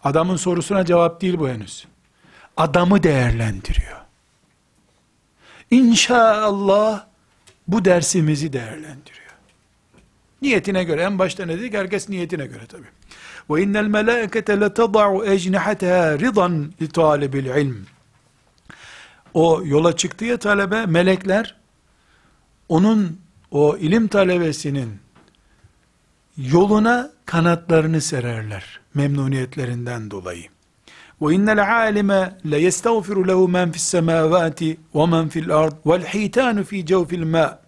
Adamın sorusuna cevap değil bu henüz. Adamı değerlendiriyor. İnşallah bu dersimizi değerlendiriyor. Niyetine göre en başta ne dedik? Herkes niyetine göre tabi. Ve innel melâkete letada'u ecnihateha ridan li talibil ilm. O yola çıktı ya talebe, melekler onun o ilim talebesinin yoluna kanatlarını sererler memnuniyetlerinden dolayı. Ve innel alime le yestağfiru lehu men fis semavati ve men fil ard vel hitanu fi cevfil ma.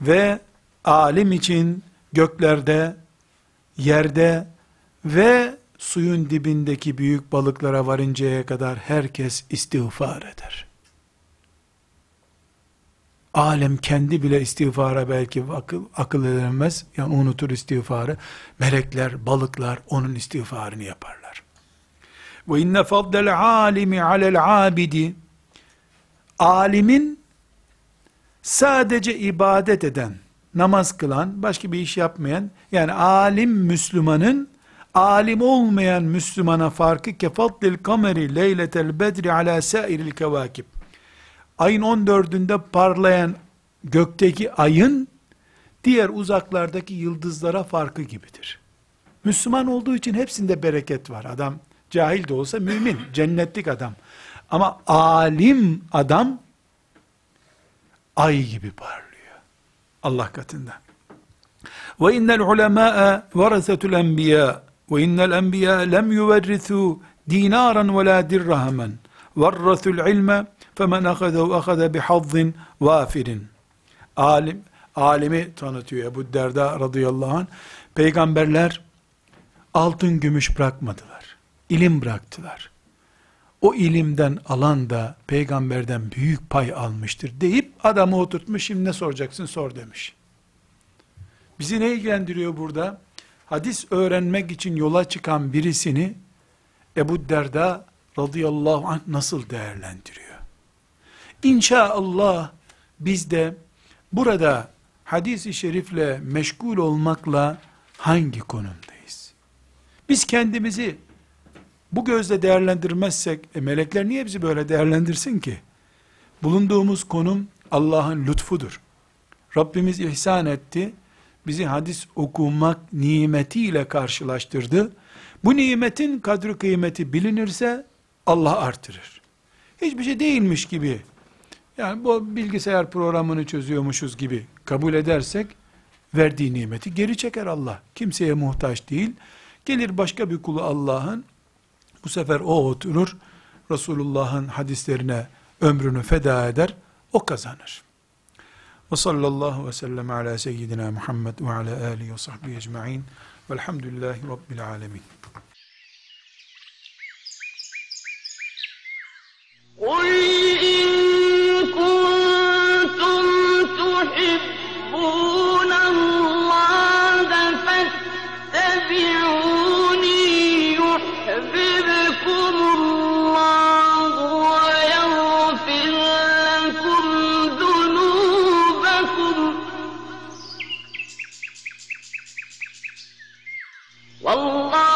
Ve alim için göklerde, yerde ve suyun dibindeki büyük balıklara varıncaya kadar herkes istiğfar eder. Alem kendi bile istiğfara belki akıl, akıl edemez. Yani unutur istiğfarı. Melekler, balıklar onun istiğfarını yaparlar. Ve inne faddel alimi alel abidi alimin sadece ibadet eden, namaz kılan, başka bir iş yapmayan, yani alim Müslümanın, alim olmayan Müslümana farkı kefaddil kameri leyletel bedri ala sairil kevakib ayın 14'ünde parlayan gökteki ayın diğer uzaklardaki yıldızlara farkı gibidir. Müslüman olduğu için hepsinde bereket var. Adam cahil de olsa mümin, cennetlik adam. Ama alim adam ay gibi parlıyor. Allah katında. Ve innel ulemâe varasetul enbiya ve innel enbiya lem yuverrithu dinaran ve la dirrahmen varrathul ilme فَمَنْ اَخَذَهُ اَخَذَ بِحَظٍ وَافِرٍ Alim, alimi tanıtıyor Ebu Derda radıyallahu anh. Peygamberler altın gümüş bırakmadılar. İlim bıraktılar. O ilimden alan da peygamberden büyük pay almıştır deyip adamı oturtmuş şimdi ne soracaksın sor demiş. Bizi ne ilgilendiriyor burada? Hadis öğrenmek için yola çıkan birisini Ebu Derda radıyallahu anh nasıl değerlendiriyor? İnşallah biz de burada hadis-i şerifle meşgul olmakla hangi konumdayız? Biz kendimizi bu gözle değerlendirmezsek, e melekler niye bizi böyle değerlendirsin ki? Bulunduğumuz konum Allah'ın lütfudur. Rabbimiz ihsan etti, bizi hadis okumak nimetiyle karşılaştırdı. Bu nimetin kadri kıymeti bilinirse Allah artırır. Hiçbir şey değilmiş gibi Yani bu bilgisayar programını çözüyormuşuz gibi kabul edersek verdiği nimeti geri çeker Allah. Kimseye muhtaç değil. Gelir başka bir kulu Allah'ın bu sefer o oturur Resulullah'ın hadislerine ömrünü feda eder. O kazanır. Ve sallallahu ve sellem ala seyyidina Muhammed ve ala alihi ve sahbihi ecma'in. Velhamdülillahi Rabbil alemin. قل كنتم تحبون الله فاتبعوني يحببكم الله ويغفر لكم ذنوبكم. والله